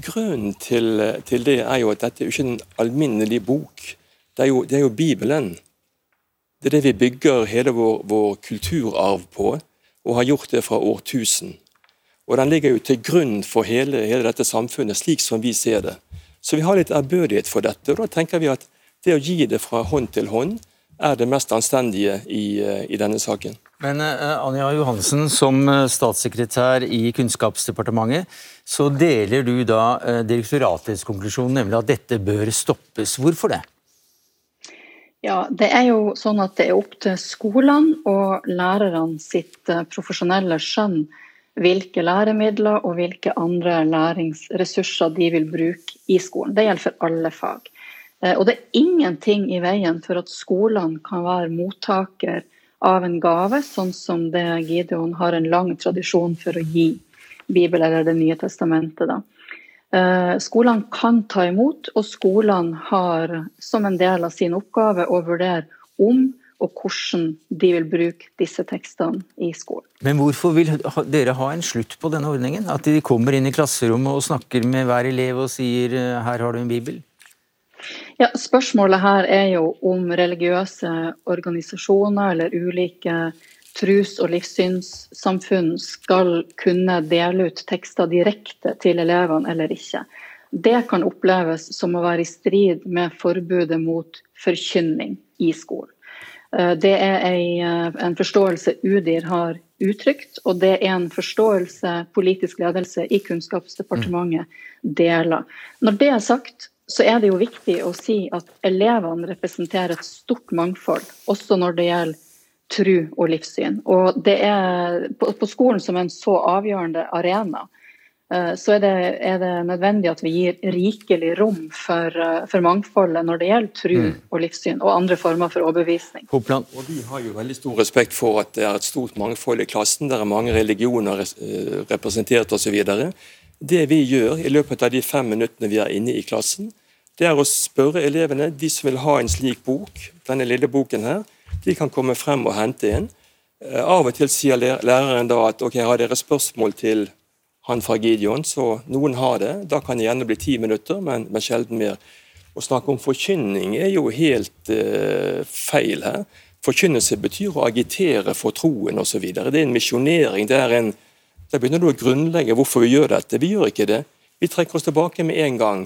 K: Grunnen til, til, det er jo at dette er ikke en alminnelig bok. Det er jo, det er jo Bibelen. Det er det vi bygger hele vår, vår kulturarv på, og har gjort det fra årtusen. Og Den ligger jo til grunn for hele, hele, dette samfunnet, slik som vi ser det. Så vi har litt ærbødighet for dette. og Da tenker vi at det å gi det fra hånd til hånd er det mest anstendige i, i denne saken.
B: Men uh, Anja Johansen, som eh, statssekretær i Kunnskapsdepartementet, så deler du da uh, direktoratets konklusjon, nemlig at dette bør stoppes. Hvorfor det?
L: Ja, Det er jo sånn at det er opp til skolene og lærerne sitt eh, profesjonelle skjønn hvilke læremidler og hvilke andre læringsressurser de vil bruke i skolen. Det gjelder for alle fag. Eh, og det er ingenting i veien for at skolene kan være mottaker av en gave, sånn som det Gideon har en lang tradisjon for å gi Bibelen eller Det nye testamentet. da. Eh, skolene kan ta imot, og skolene har som en del av sin oppgave å vurdere om og hvordan de vil bruke disse tekstene i skolen.
B: Men hvorfor vil dere ha en slutt på denne ordningen? At de kommer inn i klasserommet og snakker med hver elev og sier eh, 'her har du en bibel'?
L: Ja, Spørsmålet her er jo om religiøse organisasjoner eller ulike trus- og livssynssamfunn skal kunne dele ut tekster direkte til elevene eller ikke. Det kan oppleves som å være i strid med forbudet mot forkynning i skolen. Eh, det er eh, en forståelse UDIR har uttrykt, og det er en forståelse politisk ledelse i Kunnskapsdepartementet deler. Når det er sagt, så er det jo viktig å si at elevene representerer et stort mangfold, også når det gjelder tru og livssyn. Og det er på, på skolen som en så avgjørende arena, eh, så er det, er det, nødvendig at vi gir rikelig rom for, eh, for mangfoldet når det gjelder tru mm. og livssyn, og andre former for overbevisning.
K: Hopland. Og Vi har jo veldig stor respekt for at det er et stort mangfold i klassen. Det er mange religioner eh, representert osv. Det vi gjør i løpet av de fem minuttene vi er inne i klassen, det er å spørre elevene, de som vil ha en slik bok, denne lille boken her, de kan komme frem og hente en. Eh, av og til sier læreren da at ok, har dere spørsmål til han fra Gideon, så noen har det. Da kan det gjerne bli ti minutter, men, men sjelden mer. Å snakke om forkynning er jo helt uh, feil her. Forkynnelse betyr å agitere for troen osv. Det er en misjonering. det er en da begynner du å grunnlegge hvorfor vi gjør dette. Vi gjør ikke det. Vi trekker oss tilbake med en gang.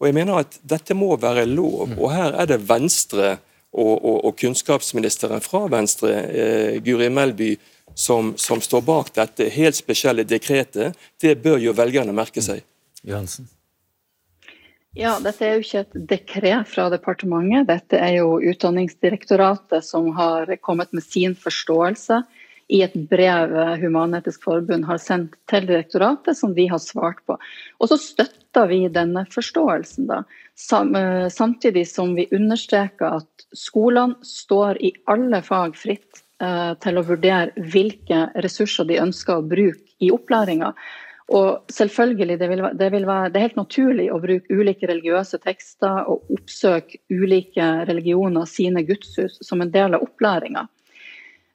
K: Og jeg mener at Dette må være lov. og Her er det Venstre og, og, og kunnskapsministeren fra Venstre, eh, Guri Melby, som, som, står bak dette helt spesielle dekretet. Det bør jo velgerne merke seg.
B: Johansen.
L: Ja, Dette er jo ikke et dekret fra departementet. Dette er jo Utdanningsdirektoratet som har kommet med sin forståelse i et brev Human-Etisk Forbund har sendt til direktoratet, som vi har svart på. Og så støtter vi denne forståelsen, da. Eh, samtidig som vi understreker at skolene står i alle fag fritt eh, til å vurdere hvilke ressurser de ønsker å bruke i opplæringa. Og selvfølgelig, det, vil, det, vil være, det, er helt naturlig å bruke ulike religiøse tekster og oppsøke ulike religioner sine gudshus som en del av opplæringa.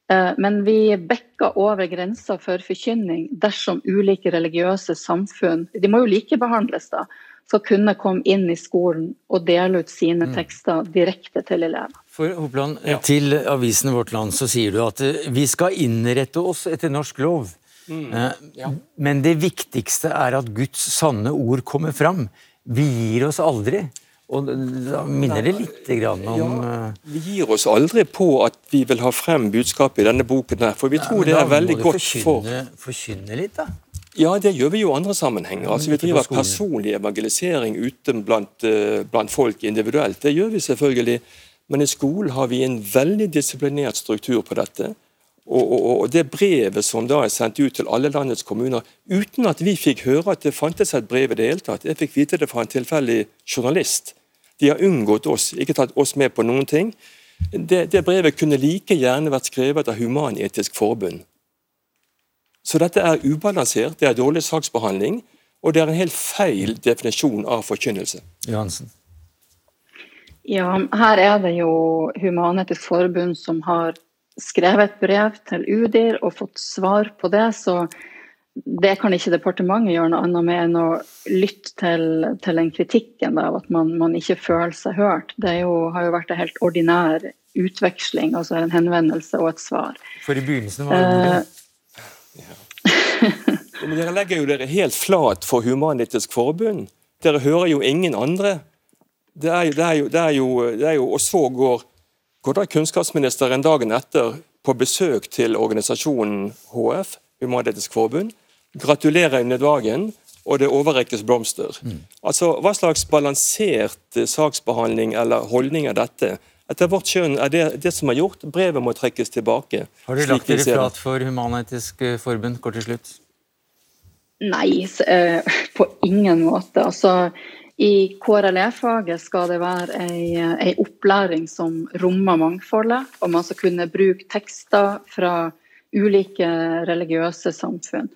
L: Eh, men vi bekker over grensa for forkynning dersom ulike religiøse samfunn de må jo likebehandles da, skal kunne komme inn i skolen og dele ut sine mm. tekster direkte til elever.
B: For Hopland, ja. Til avisen Vårt Land så sier du at eh, vi skal innrette oss etter norsk lov. Mm. Eh, ja. Men det viktigste er at Guds sanne ord kommer fram. Vi gir oss aldri. Og Da minner det litt om ja,
K: eh, Vi gir oss aldri på at vi vil ha frem budskapet i denne boken, her, for vi tror det er veldig godt for
B: Da må du forkynne litt, da.
K: Ja, det gjør vi jo i andre sammenhenger. Altså, vi driver personlig evangelisering ute blant, uh, blant, folk individuelt. Det gjør vi selvfølgelig. Men i skolen har vi en veldig disiplinert struktur på dette. Og, og, og, Det brevet som da er sendt ut til alle landets kommuner, uten at vi fikk høre at det fantes et brev i det hele tatt. Jeg fikk vite det fra en tilfeldig journalist. De har unngått oss, ikke tatt oss med på noen ting. Det, det brevet kunne like gjerne vært skrevet av Human-Etisk Forbund. Så dette er ubalansert, det er dårlig saksbehandling, og det er en helt feil definisjon av forkynnelse.
B: Johansen.
L: Ja, her er det jo Human-Etisk Forbund som har skrevet et brev til UDIR og fått svar på det, så det kan ikke departementet gjøre noe annet med enn å lytte til, til den kritikken av at man, man, ikke føler seg hørt. Det jo, har jo vært en helt ordinær utveksling, altså en henvendelse og et svar.
B: For i begynnelsen var det uh,
K: Men dere legger jo dere helt flat for Human-Etisk Forbund. Dere hører jo ingen andre. Det er jo, det er jo, det er jo, det er jo Og så går, går da kunnskapsministeren dagen etter på besøk til organisasjonen HF, Human-Etisk Forbund, gratulerer under dagen, og det overrekkes blomster. Mm. Altså, Hva slags balansert saksbehandling eller holdning er dette? Etter vårt skjønn er det det som er gjort. Brevet må trekkes tilbake.
B: Har du lagt dere flat for Human-Etisk Forbund, kort til slutt?
L: Nei, eh, på ingen måte. Altså, I KRLE-faget skal det være ei, opplæring som rommer mangfoldet, og man skal kunne bruke tekster fra ulike religiøse samfunn.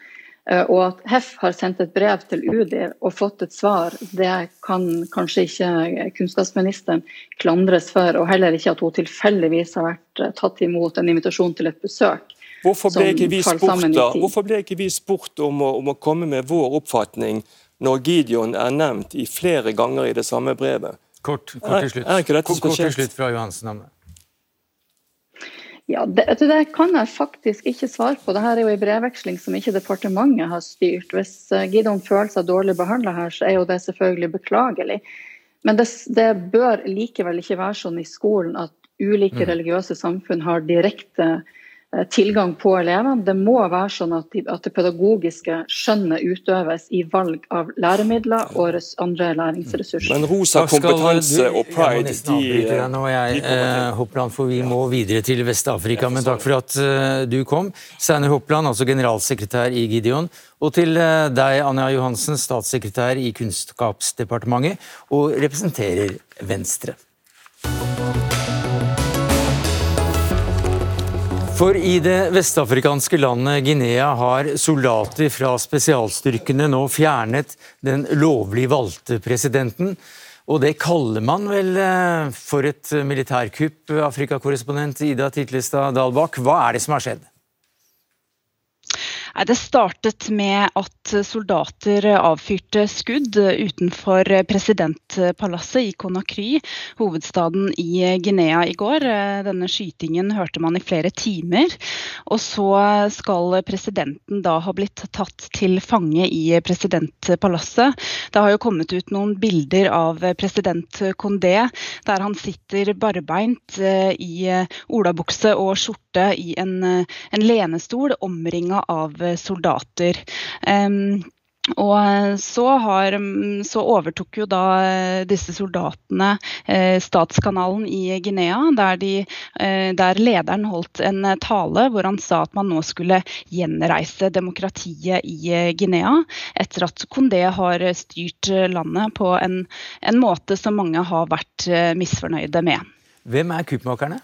L: Eh, og at HEF har sendt et brev til UDI og fått et svar, det kan kanskje ikke kunnskapsministeren klandres for, og heller ikke at hun tilfeldigvis har vært eh, tatt imot en invitasjon til et besøk.
K: Hvorfor ble ikke vi spurt, da? Hvorfor ble ikke vi spurt om å, om å komme med vår oppfatning når Gideon er nevnt i flere ganger i det samme brevet?
B: Kort, kort til slutt. Er, er ikke dette kort, kort til slutt fra Johansen.
L: Ja, det, det, kan jeg faktisk ikke svare på. Dette er jo en brevveksling som ikke departementet har styrt. Hvis Gidon Gideon føler seg dårlig behandla her, så er jo det selvfølgelig beklagelig. Men det, det, bør likevel ikke være sånn i skolen at ulike mm. religiøse samfunn har direkte Eh, tilgang på elevene. Det må være sånn at, de, at det pedagogiske skjønnet utøves i valg av læremidler og andre læringsressurser.
K: Men rosa kompetanse og pride,
B: de, nå jeg, eh, Hoppland, for Vi må videre til Vest-Afrika, men takk for at uh, du kom. Steinar Hoppland, altså generalsekretær i Gideon. Og til uh, deg, Anja Johansen, statssekretær i Kunnskapsdepartementet og representerer Venstre. For i det vestafrikanske landet Guinea har soldater fra spesialstyrkene nå fjernet den lovlig valgte presidenten. Og det kaller man vel eh, for et militærkupp, Afrikakorrespondent Ida Titlestad Dalbakk. Hva er det som har skjedd?
M: Det startet med at soldater avfyrte skudd utenfor presidentpalasset i Conakry, hovedstaden i Guinea i går. Denne skytingen hørte man i flere timer. Og så skal presidenten da ha blitt tatt til fange i presidentpalasset. Det har jo kommet ut noen bilder av president Condé der han sitter barbeint i olabukse og skjorte i en, en lenestol omringa av soldater. Um, og så, har, så, overtok jo da disse soldatene eh, statskanalen i Guinea, der, de, eh, der, lederen holdt en tale hvor han sa at man nå skulle gjenreise demokratiet i Guinea, etter at Kondé har styrt landet på en, en måte som mange har vært eh, misfornøyde med.
B: Hvem er kuppmakerne?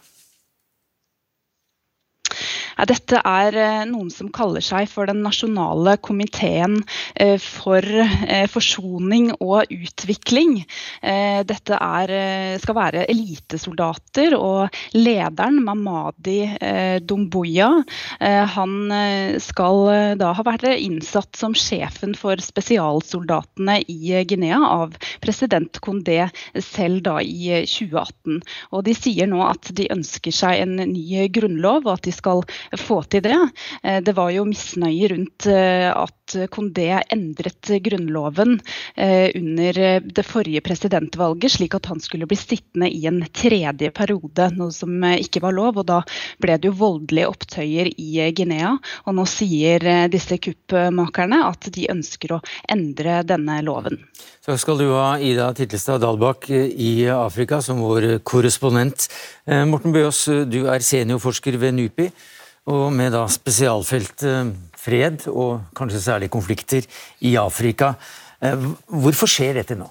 M: Dette er eh, noen som kaller seg for Den nasjonale komiteen eh, for eh, forsoning og utvikling. Dette er, skal være elitesoldater, og lederen, Mamadi Domboya, han skal da ha vært innsatt som sjefen for spesialsoldatene i Guinea av president Condé selv da i 2018. Og De sier nå at de ønsker seg en ny grunnlov, og at de skal få til det. Eh, det var jo misnøye rundt eh, at Condé endret grunnloven eh, under det forrige presidentvalget, slik at han skulle bli sittende i en tredje periode, noe som ikke var lov. og Da ble det jo voldelige opptøyer i Guinea. og Nå sier disse kuppmakerne at de ønsker å endre denne loven.
B: Takk skal du ha, Ida Titlestad Dalbakk i Afrika, som vår korrespondent. Morten Bøås, du er seniorforsker ved NUPI og med da spesialfelt eh, fred og kanskje særlig konflikter i Afrika. Eh, hvorfor skjer dette nå?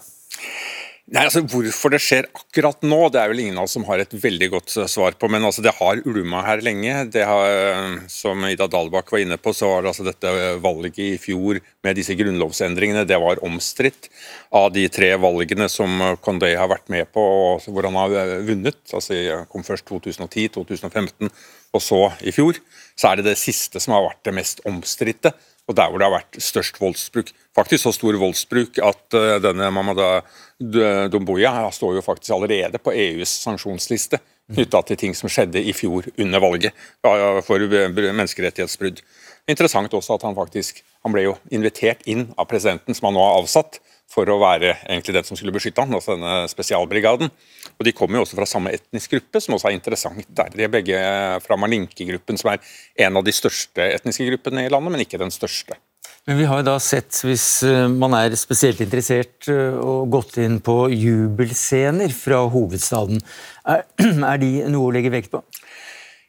N: Nei, altså Hvorfor det skjer akkurat nå, det er vel ingen av oss som har et veldig godt eh, svar på. Men altså, det har ulma her lenge. Det har, Som Ida Dalbakk var inne på, så var det altså dette valget i fjor med disse grunnlovsendringene. Det var omstridt av de tre valgene som Condé har vært med på, og hvor han har vunnet. altså kom først 2010, 2015 og så i fjor, så er det det siste som har vært det mest omstridte. Og der hvor det har vært størst voldsbruk. Faktisk så stor voldsbruk at uh, denne Mamada Domboya står jo faktisk allerede på EUs sanksjonsliste knytta til ting som skjedde i fjor under valget for menneskerettighetsbrudd. Interessant også at han faktisk han ble jo invitert inn av presidenten, som han nå har avsatt, for å være egentlig den som skulle beskytte han, altså denne spesialbrigaden. Og De kommer jo også fra samme etnisk gruppe, som også er interessant der. De er begge fra Malinke-gruppen, som er en av de største etniske gruppene i landet, men ikke den største.
B: Men vi har jo da sett, hvis eh, man er spesielt interessert, eh, og gått inn på jubelscener fra hovedstaden. Er, er de noe å legge vekt på?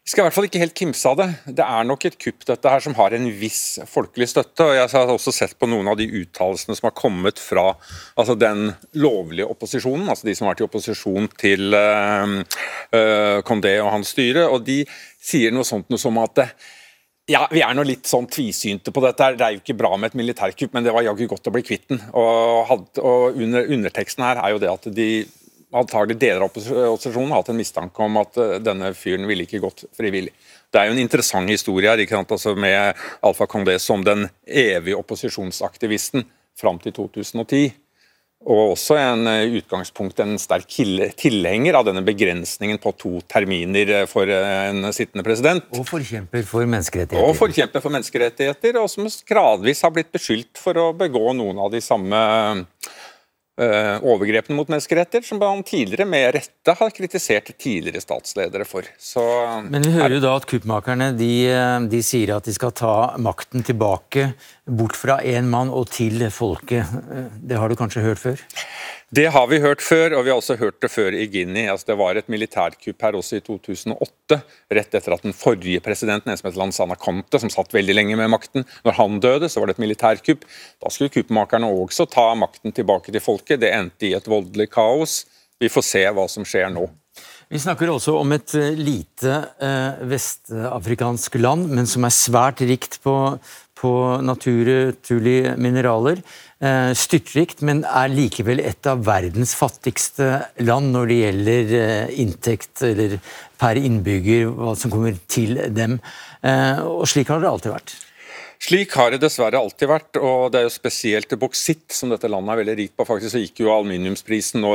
N: Vi skal i hvert fall ikke helt kimse av det. Det er nok et kupp dette her som har en viss folkelig støtte. og Jeg har også sett på noen av de uttalelsene som har kommet fra altså den lovlige opposisjonen, altså de som har vært i opposisjon til uh, uh, Condé og hans styre. og De sier noe sånt noe som at ja, Vi er nå litt sånn tvisynte på dette. Det er jo ikke bra med et militærkupp, men det var jaggu godt å bli kvitt den. Og, og under, Underteksten her er jo det at de antagelig deler av opposisjonen har hatt en mistanke om at eh, denne fyren ville ikke gått frivillig. Det er jo en interessant historie her, ikke sant? Altså med Alfa Condé som den evige opposisjonsaktivisten fram til 2010. Og også en eh, utgangspunkt, en sterk tilhenger av denne begrensningen på to terminer eh, for en sittende president.
B: Og forkjemper for menneskerettigheter.
N: Og forkjemper for menneskerettigheter, og som gradvis har blitt beskyldt for å begå noen av de samme overgrepene mot menneskeretter, som han tidligere med rette har kritisert tidligere statsledere for. Så,
B: Men vi hører jo da at kuppmakerne de, eh, de sier at de skal ta makten tilbake, bort fra én mann og til folket. Det har du kanskje hørt før?
N: Det har vi hørt før, og vi har også hørt det før i Guinea. Altså, det var et militærkupp her også i 2008, rett etter at den forrige presidenten, en som het Lansana Conte, som satt veldig lenge med makten, når han døde, så var det et militærkupp. Da skulle kuppmakerne også ta makten tilbake til folket. Det endte i et voldelig kaos. Vi får se hva som skjer nå.
B: Vi snakker også om et eh, lite eh, vestafrikansk land, men som er svært rikt på, på naturlige mineraler. Eh, styrtrikt, men er likevel et av verdens fattigste land når det gjelder eh, inntekt eller per innbygger, hva som kommer til dem. Eh, og slik har det alltid vært.
N: Slik har det dessverre alltid vært, og det er jo spesielt boksitt som dette landet er veldig rikt på. Faktisk så gikk jo aluminiumsprisen nå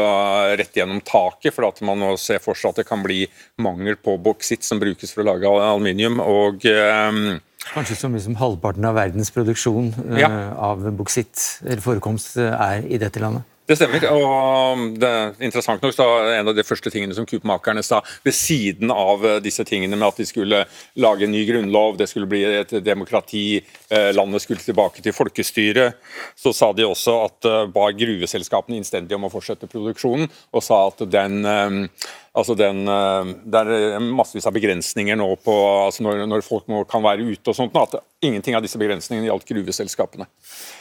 N: rett gjennom taket, for at man nå ser for seg at det kan bli mangel på boksitt som brukes for å lage aluminium. og... Um,
B: Kanskje så mye som halvparten av verdens produksjon ja. uh, av boksitt eller forekomst er i dette landet?
N: Det stemmer. og det er Interessant nok så en av de første tingene som kuppmakerne sa, ved siden av eh, disse tingene med at de skulle lage en ny grunnlov, det skulle bli et demokrati, eh, landet skulle tilbake til folkestyre, så sa de også at ba gruveselskapene innstendig om å fortsette produksjonen, og sa at den Altså den, eh, det er massevis av begrensninger nå på altså når, når, folk må, kan være ute og sånt. At ingenting av disse begrensningene gjaldt gruveselskapene.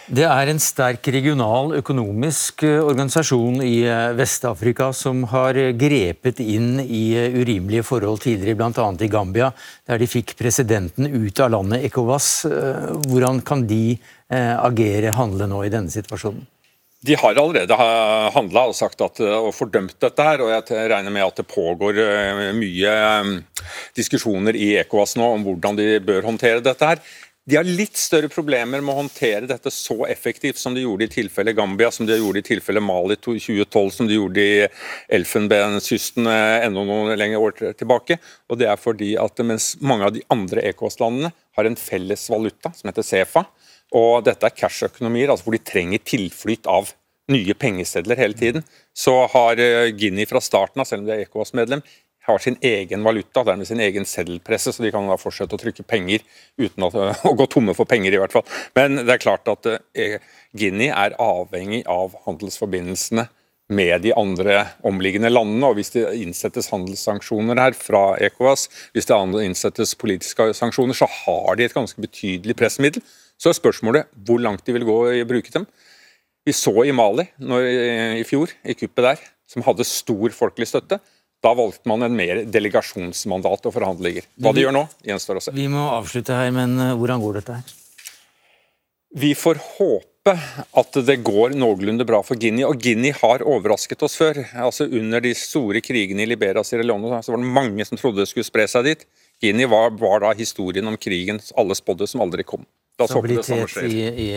B: Det er en sterk regional økonomisk eh, organisasjon i eh, Vest-Afrika som har grepet inn i urimelige forhold tidligere, bl.a. i Gambia, der de fikk presidenten ut av landet ECOWAS. Hvordan kan de agere, handle nå i denne situasjonen?
N: De har allerede handla og sagt at, og fordømt dette. her, og Jeg regner med at det pågår eh, mye eh, diskusjoner i ECOWAS nå om hvordan de bør håndtere dette. her. De har litt større problemer med å håndtere dette så effektivt som de gjorde i tilfellet Gambia, som de gjorde i tilfellet Mali 2012, som de gjorde i Elfenbenskysten eh, enda noen lengre år tilbake. Og Det er fordi at mens mange av de andre ECOWAS-landene har en felles valuta som heter Sefa, og dette er cash-økonomier, altså hvor de trenger tilflyt av nye pengesedler hele tiden. Så har eh, Guinea fra starten av, selv om de er ECOWAS-medlem, har sin egen valuta, dermed sin egen seddelpresse, så de kan da fortsette å trykke penger uten å, å gå tomme for penger, i hvert fall. Men det er klart at eh, Guinea er avhengig av handelsforbindelsene med de andre omliggende landene. og Hvis det innsettes handelssanksjoner her fra ECOWAS, hvis det innsettes politiske sanksjoner, så har de et ganske betydelig pressmiddel så er spørsmålet hvor langt de vil gå i å bruke dem. Vi så i Mali når, i fjor, i kuppet der, som hadde stor folkelig støtte. Da valgte man en mer delegasjonsmandat og forhandlinger. Hva de gjør nå, gjenstår å se.
B: Vi må avslutte her, men eh, hvordan går dette her?
N: Vi får håpe at det går noenlunde bra for Guinea. Og Guinea har overrasket oss før. Altså Under de store krigene i Liberia og Sierra Leone så var det mange som trodde det skulle spre seg dit. Guinea var, var da historien om krigen alle spådde, som aldri kom.
B: Stabilitet i, i,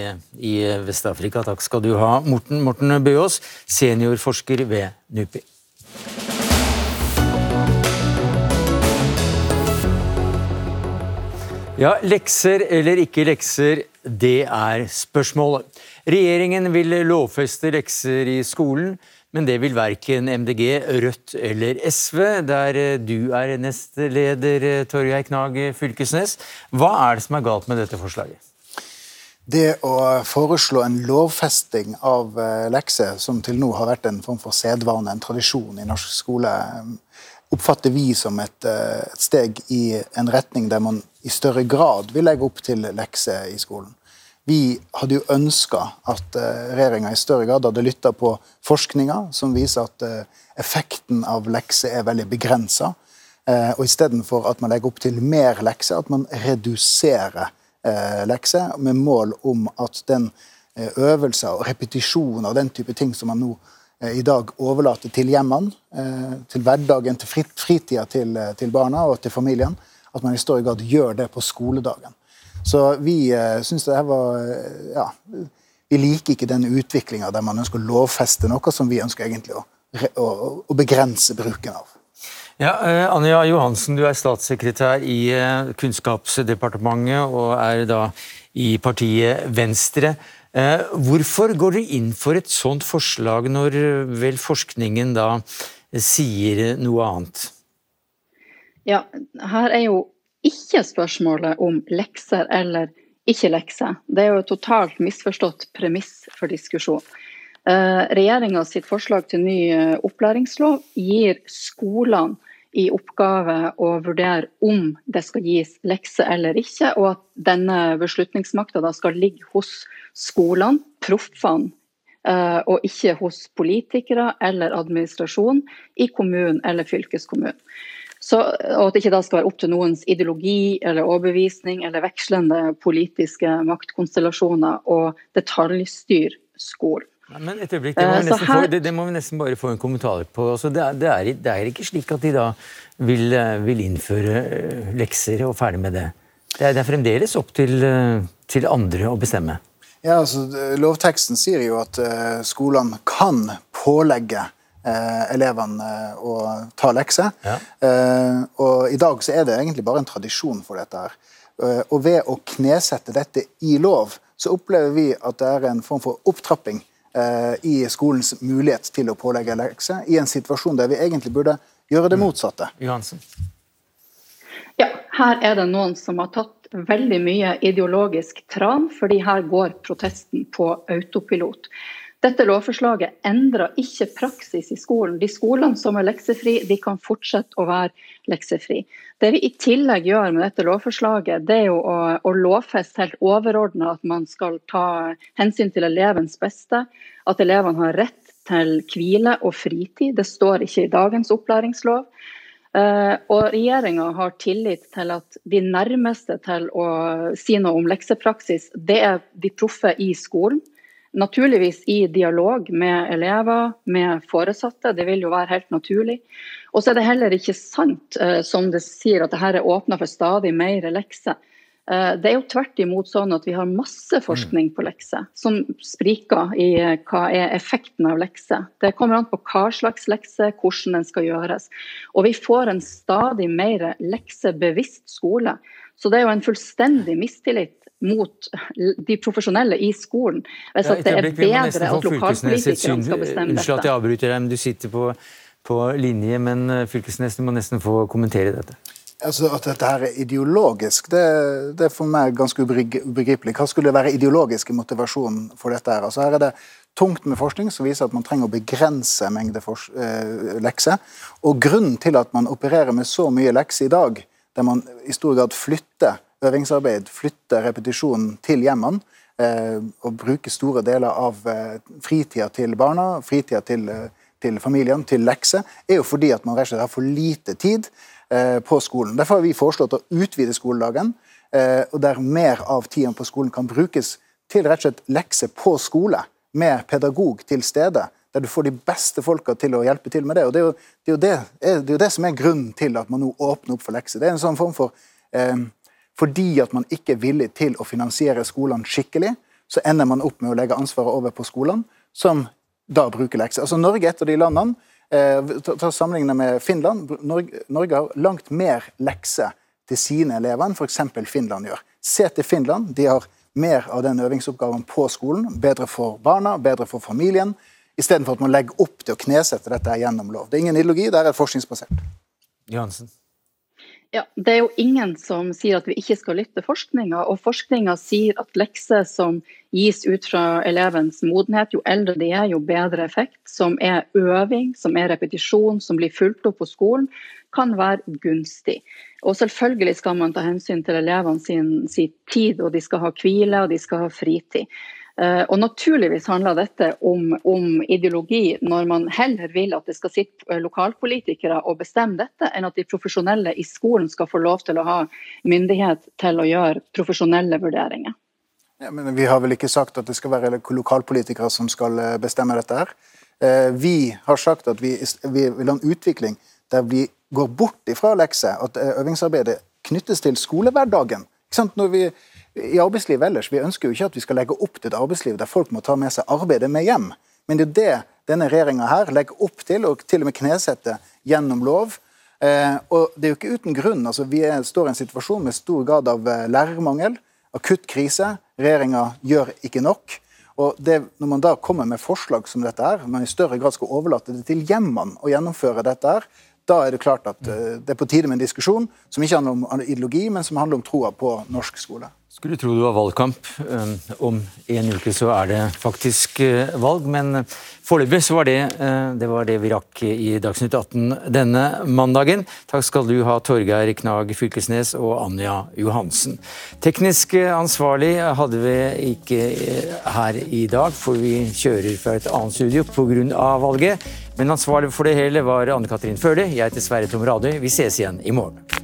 B: i Vest-Afrika. Takk skal du ha. Morten, Morten Bøås, seniorforsker ved NUPI. Ja, lekser eller ikke lekser, det er spørsmålet. Regjeringen vil lovfeste lekser i skolen, men det vil verken MDG, Rødt eller SV, der du er nestleder, Torgeir Knag Fylkesnes. Hva er det som er galt med dette forslaget?
O: Det å foreslå en lovfesting av eh, lekser, som til nå har vært en form for sedvane, en tradisjon i norsk skole, oppfatter vi som et, eh, et, steg i en retning der man i større grad vil legge opp til lekser i skolen. Vi hadde jo ønska at uh, regjeringa i større grad hadde lytta på forskninga, som viser at uh, effekten av lekser er veldig begrensa. Uh, og istedenfor at man legger opp til mer lekser, at man reduserer lekser lekse, med mål om at den eh, øvelser og repetisjon av den type ting som man nå eh, i dag overlater til hjemmene, eh, til hverdagen, til frit, fritida til, eh, til, barna og til familien, at man i større grad gjør det på skoledagen. Så vi eh, syns det her var ja, Vi liker ikke den utviklinga der man ønsker å lovfeste noe som vi ønsker egentlig å, å, å begrense bruken av.
B: Ja, eh, Anja Johansen, du er statssekretær i eh, Kunnskapsdepartementet og er da i partiet Venstre. Eh, hvorfor går dere inn for et sånt forslag, når vel forskningen da sier noe annet?
L: Ja, her er jo ikke spørsmålet om lekser eller ikke lekser. Det er jo et totalt misforstått premiss for diskusjon. Regjeringa sitt forslag til ny opplæringslov gir skolene i oppgave å vurdere om det skal gis lekser eller ikke, og at denne beslutningsmakta skal ligge hos skolene, proffene, eh, og ikke hos politikere eller administrasjon i kommunen eller fylkeskommunen. Så, og at det ikke da skal være opp til noens ideologi eller overbevisning eller vekslende politiske maktkonstellasjoner å detaljstyre skolen.
B: Men et øyeblikk, det må, uh, få, det, det må, vi nesten bare få en kommentar på. Altså, det, er, det, er, det, er, ikke slik at de da vil, eh, vil, innføre eh, lekser og ferdig med det. Det er, fremdeles opp til til andre å bestemme?
O: Ja, altså, Lovteksten sier jo at uh, skolene kan pålegge uh, elevene å ta lekser. Ja. og I dag så er det egentlig bare en tradisjon for dette. her. og Ved å knesette dette i lov, så opplever vi at det er en form for opptrapping i skolens mulighet til å pålegge lekser, i en situasjon der vi egentlig burde gjøre det mm. motsatte.
B: Johansen.
L: Ja, her er det noen som har tatt veldig mye ideologisk tran, fordi her går protesten på autopilot. Dette lovforslaget endrer ikke praksis i skolen. De skolene som er leksefri, de kan fortsette å være leksefri. Det vi i tillegg gjør med dette lovforslaget, det er jo å, å lovfeste helt overordna at man skal ta hensyn til elevens beste, at elevene har rett til hvile og fritid. Det står ikke i dagens opplæringslov. Uh, og regjeringa har tillit til at de nærmeste til å si noe om leksepraksis, det er de proffe i skolen. Naturligvis i dialog med elever, med foresatte. Det vil jo være helt naturlig. Og så er det heller ikke sant, uh, som det sier, at dette er åpna for stadig mer lekser. Eh, det er jo tvert imot sånn at vi har masse forskning på lekser som spriker i eh, hva er effekten av lekser. Det kommer an på hva slags lekse, hvordan den skal gjøres. Og vi får en stadig mer leksebevisst skole. Så det er jo en fullstendig mistillit mot de profesjonelle i skolen. Hvis ja, det er bedre at lokalpolitikerne skal bestemme dette.
B: Unnskyld at jeg avbryter deg, men du sitter på, på linje. Men eh, Fylkesnes, må nesten få kommentere dette.
O: Altså At dette her er ideologisk, det, det er for meg ganske ubegripelig. Hva skulle være ideologisk i motivasjonen for dette? her? Altså Her er det tungt med forskning som viser at man trenger å begrense mengde eh, lekser. Og grunnen til at man opererer med så mye lekser i dag, der man i stor grad flytter øvingsarbeid, flytte repetisjonen til hjemmene, eh, og bruke store deler av eh, fritida til barna, fritida til, eh, til familiene, til lekser, er jo fordi at man rett og slett har for lite tid på skolen. Derfor har vi foreslått å utvide skoledagen, og der mer av tiden på skolen kan brukes til rett og slett lekser på skole, med pedagog til stede. Der du får de beste folka til å hjelpe til med det. og Det er jo det, er jo det, er jo det som er grunnen til at man nå åpner opp for lekser. Det er en sånn form for eh, Fordi at man ikke er villig til å finansiere skolene skikkelig, så ender man opp med å legge ansvaret over på skolene, som da bruker lekser. Altså Norge er et av de landene Eh, ta Sammenlignet med Finland. Norge, har langt mer lekser til sine elever enn f.eks. Finland gjør. Se til Finland. De har mer av den øvingsoppgaven på skolen. Bedre for barna, bedre for familien. Istedenfor at man legger opp til å knesette dette gjennom lov. Det er ingen ideologi, det er forskningsbasert.
B: Johansen.
L: Ja, Det er jo ingen som sier at vi ikke skal lytte forskninga. Og forskninga sier at lekser som gis ut fra elevens modenhet, jo eldre de er, jo bedre effekt. Som er øving, som er repetisjon, som blir fulgt opp på skolen, kan være gunstig. Og selvfølgelig skal man ta hensyn til elevene sin, sin tid, og de skal ha hvile og de skal ha fritid. Eh, og Naturligvis handler dette om, om, ideologi, når man heller vil at det skal sitte eh, lokalpolitikere og bestemme dette, enn at de profesjonelle i skolen skal få lov til å ha myndighet til å gjøre profesjonelle vurderinger.
O: Ja, men Vi har vel ikke sagt at det skal være lokalpolitikere som skal eh, bestemme dette her. Vi har sagt at vi, vi vil ha en utvikling der vi går bort ifra lekser, at øvingsarbeidet knyttes til skolehverdagen. Ikke sant? Når vi i arbeidslivet ellers. Vi ønsker jo ikke at vi skal legge opp til et arbeidsliv der folk må ta med seg arbeidet med hjem. Men det er det denne regjeringa her legger opp til, og til og med knesetter gjennom lov. Eh, og det er jo ikke uten grunn. altså Vi er, står i en situasjon med stor grad av eh, lærermangel, akutt krise. Regjeringa gjør ikke nok. Og det, Når man da kommer med forslag som dette her, man i større grad skal overlate det til hjemmene å gjennomføre dette her, da er det klart at uh, det er på tide med en diskusjon som ikke handler om ideologi, men som handler om troa på norsk skole.
B: Skulle tro det var valgkamp. Eh, om en uke så er det faktisk eh, valg, men foreløpig så var det, eh, det var det vi rakk i Dagsnytt 18 denne mandagen. Takk skal du ha, Torgeir Knag Fylkesnes og Anja Johansen. Teknisk ansvarlig hadde vi ikke her i dag, for vi kjører fra et annet studio pga. valget. Men ansvarlig for det hele var Anne Katrin Førli. Jeg heter Sverre Tom Radøy. Vi ses igjen i morgen.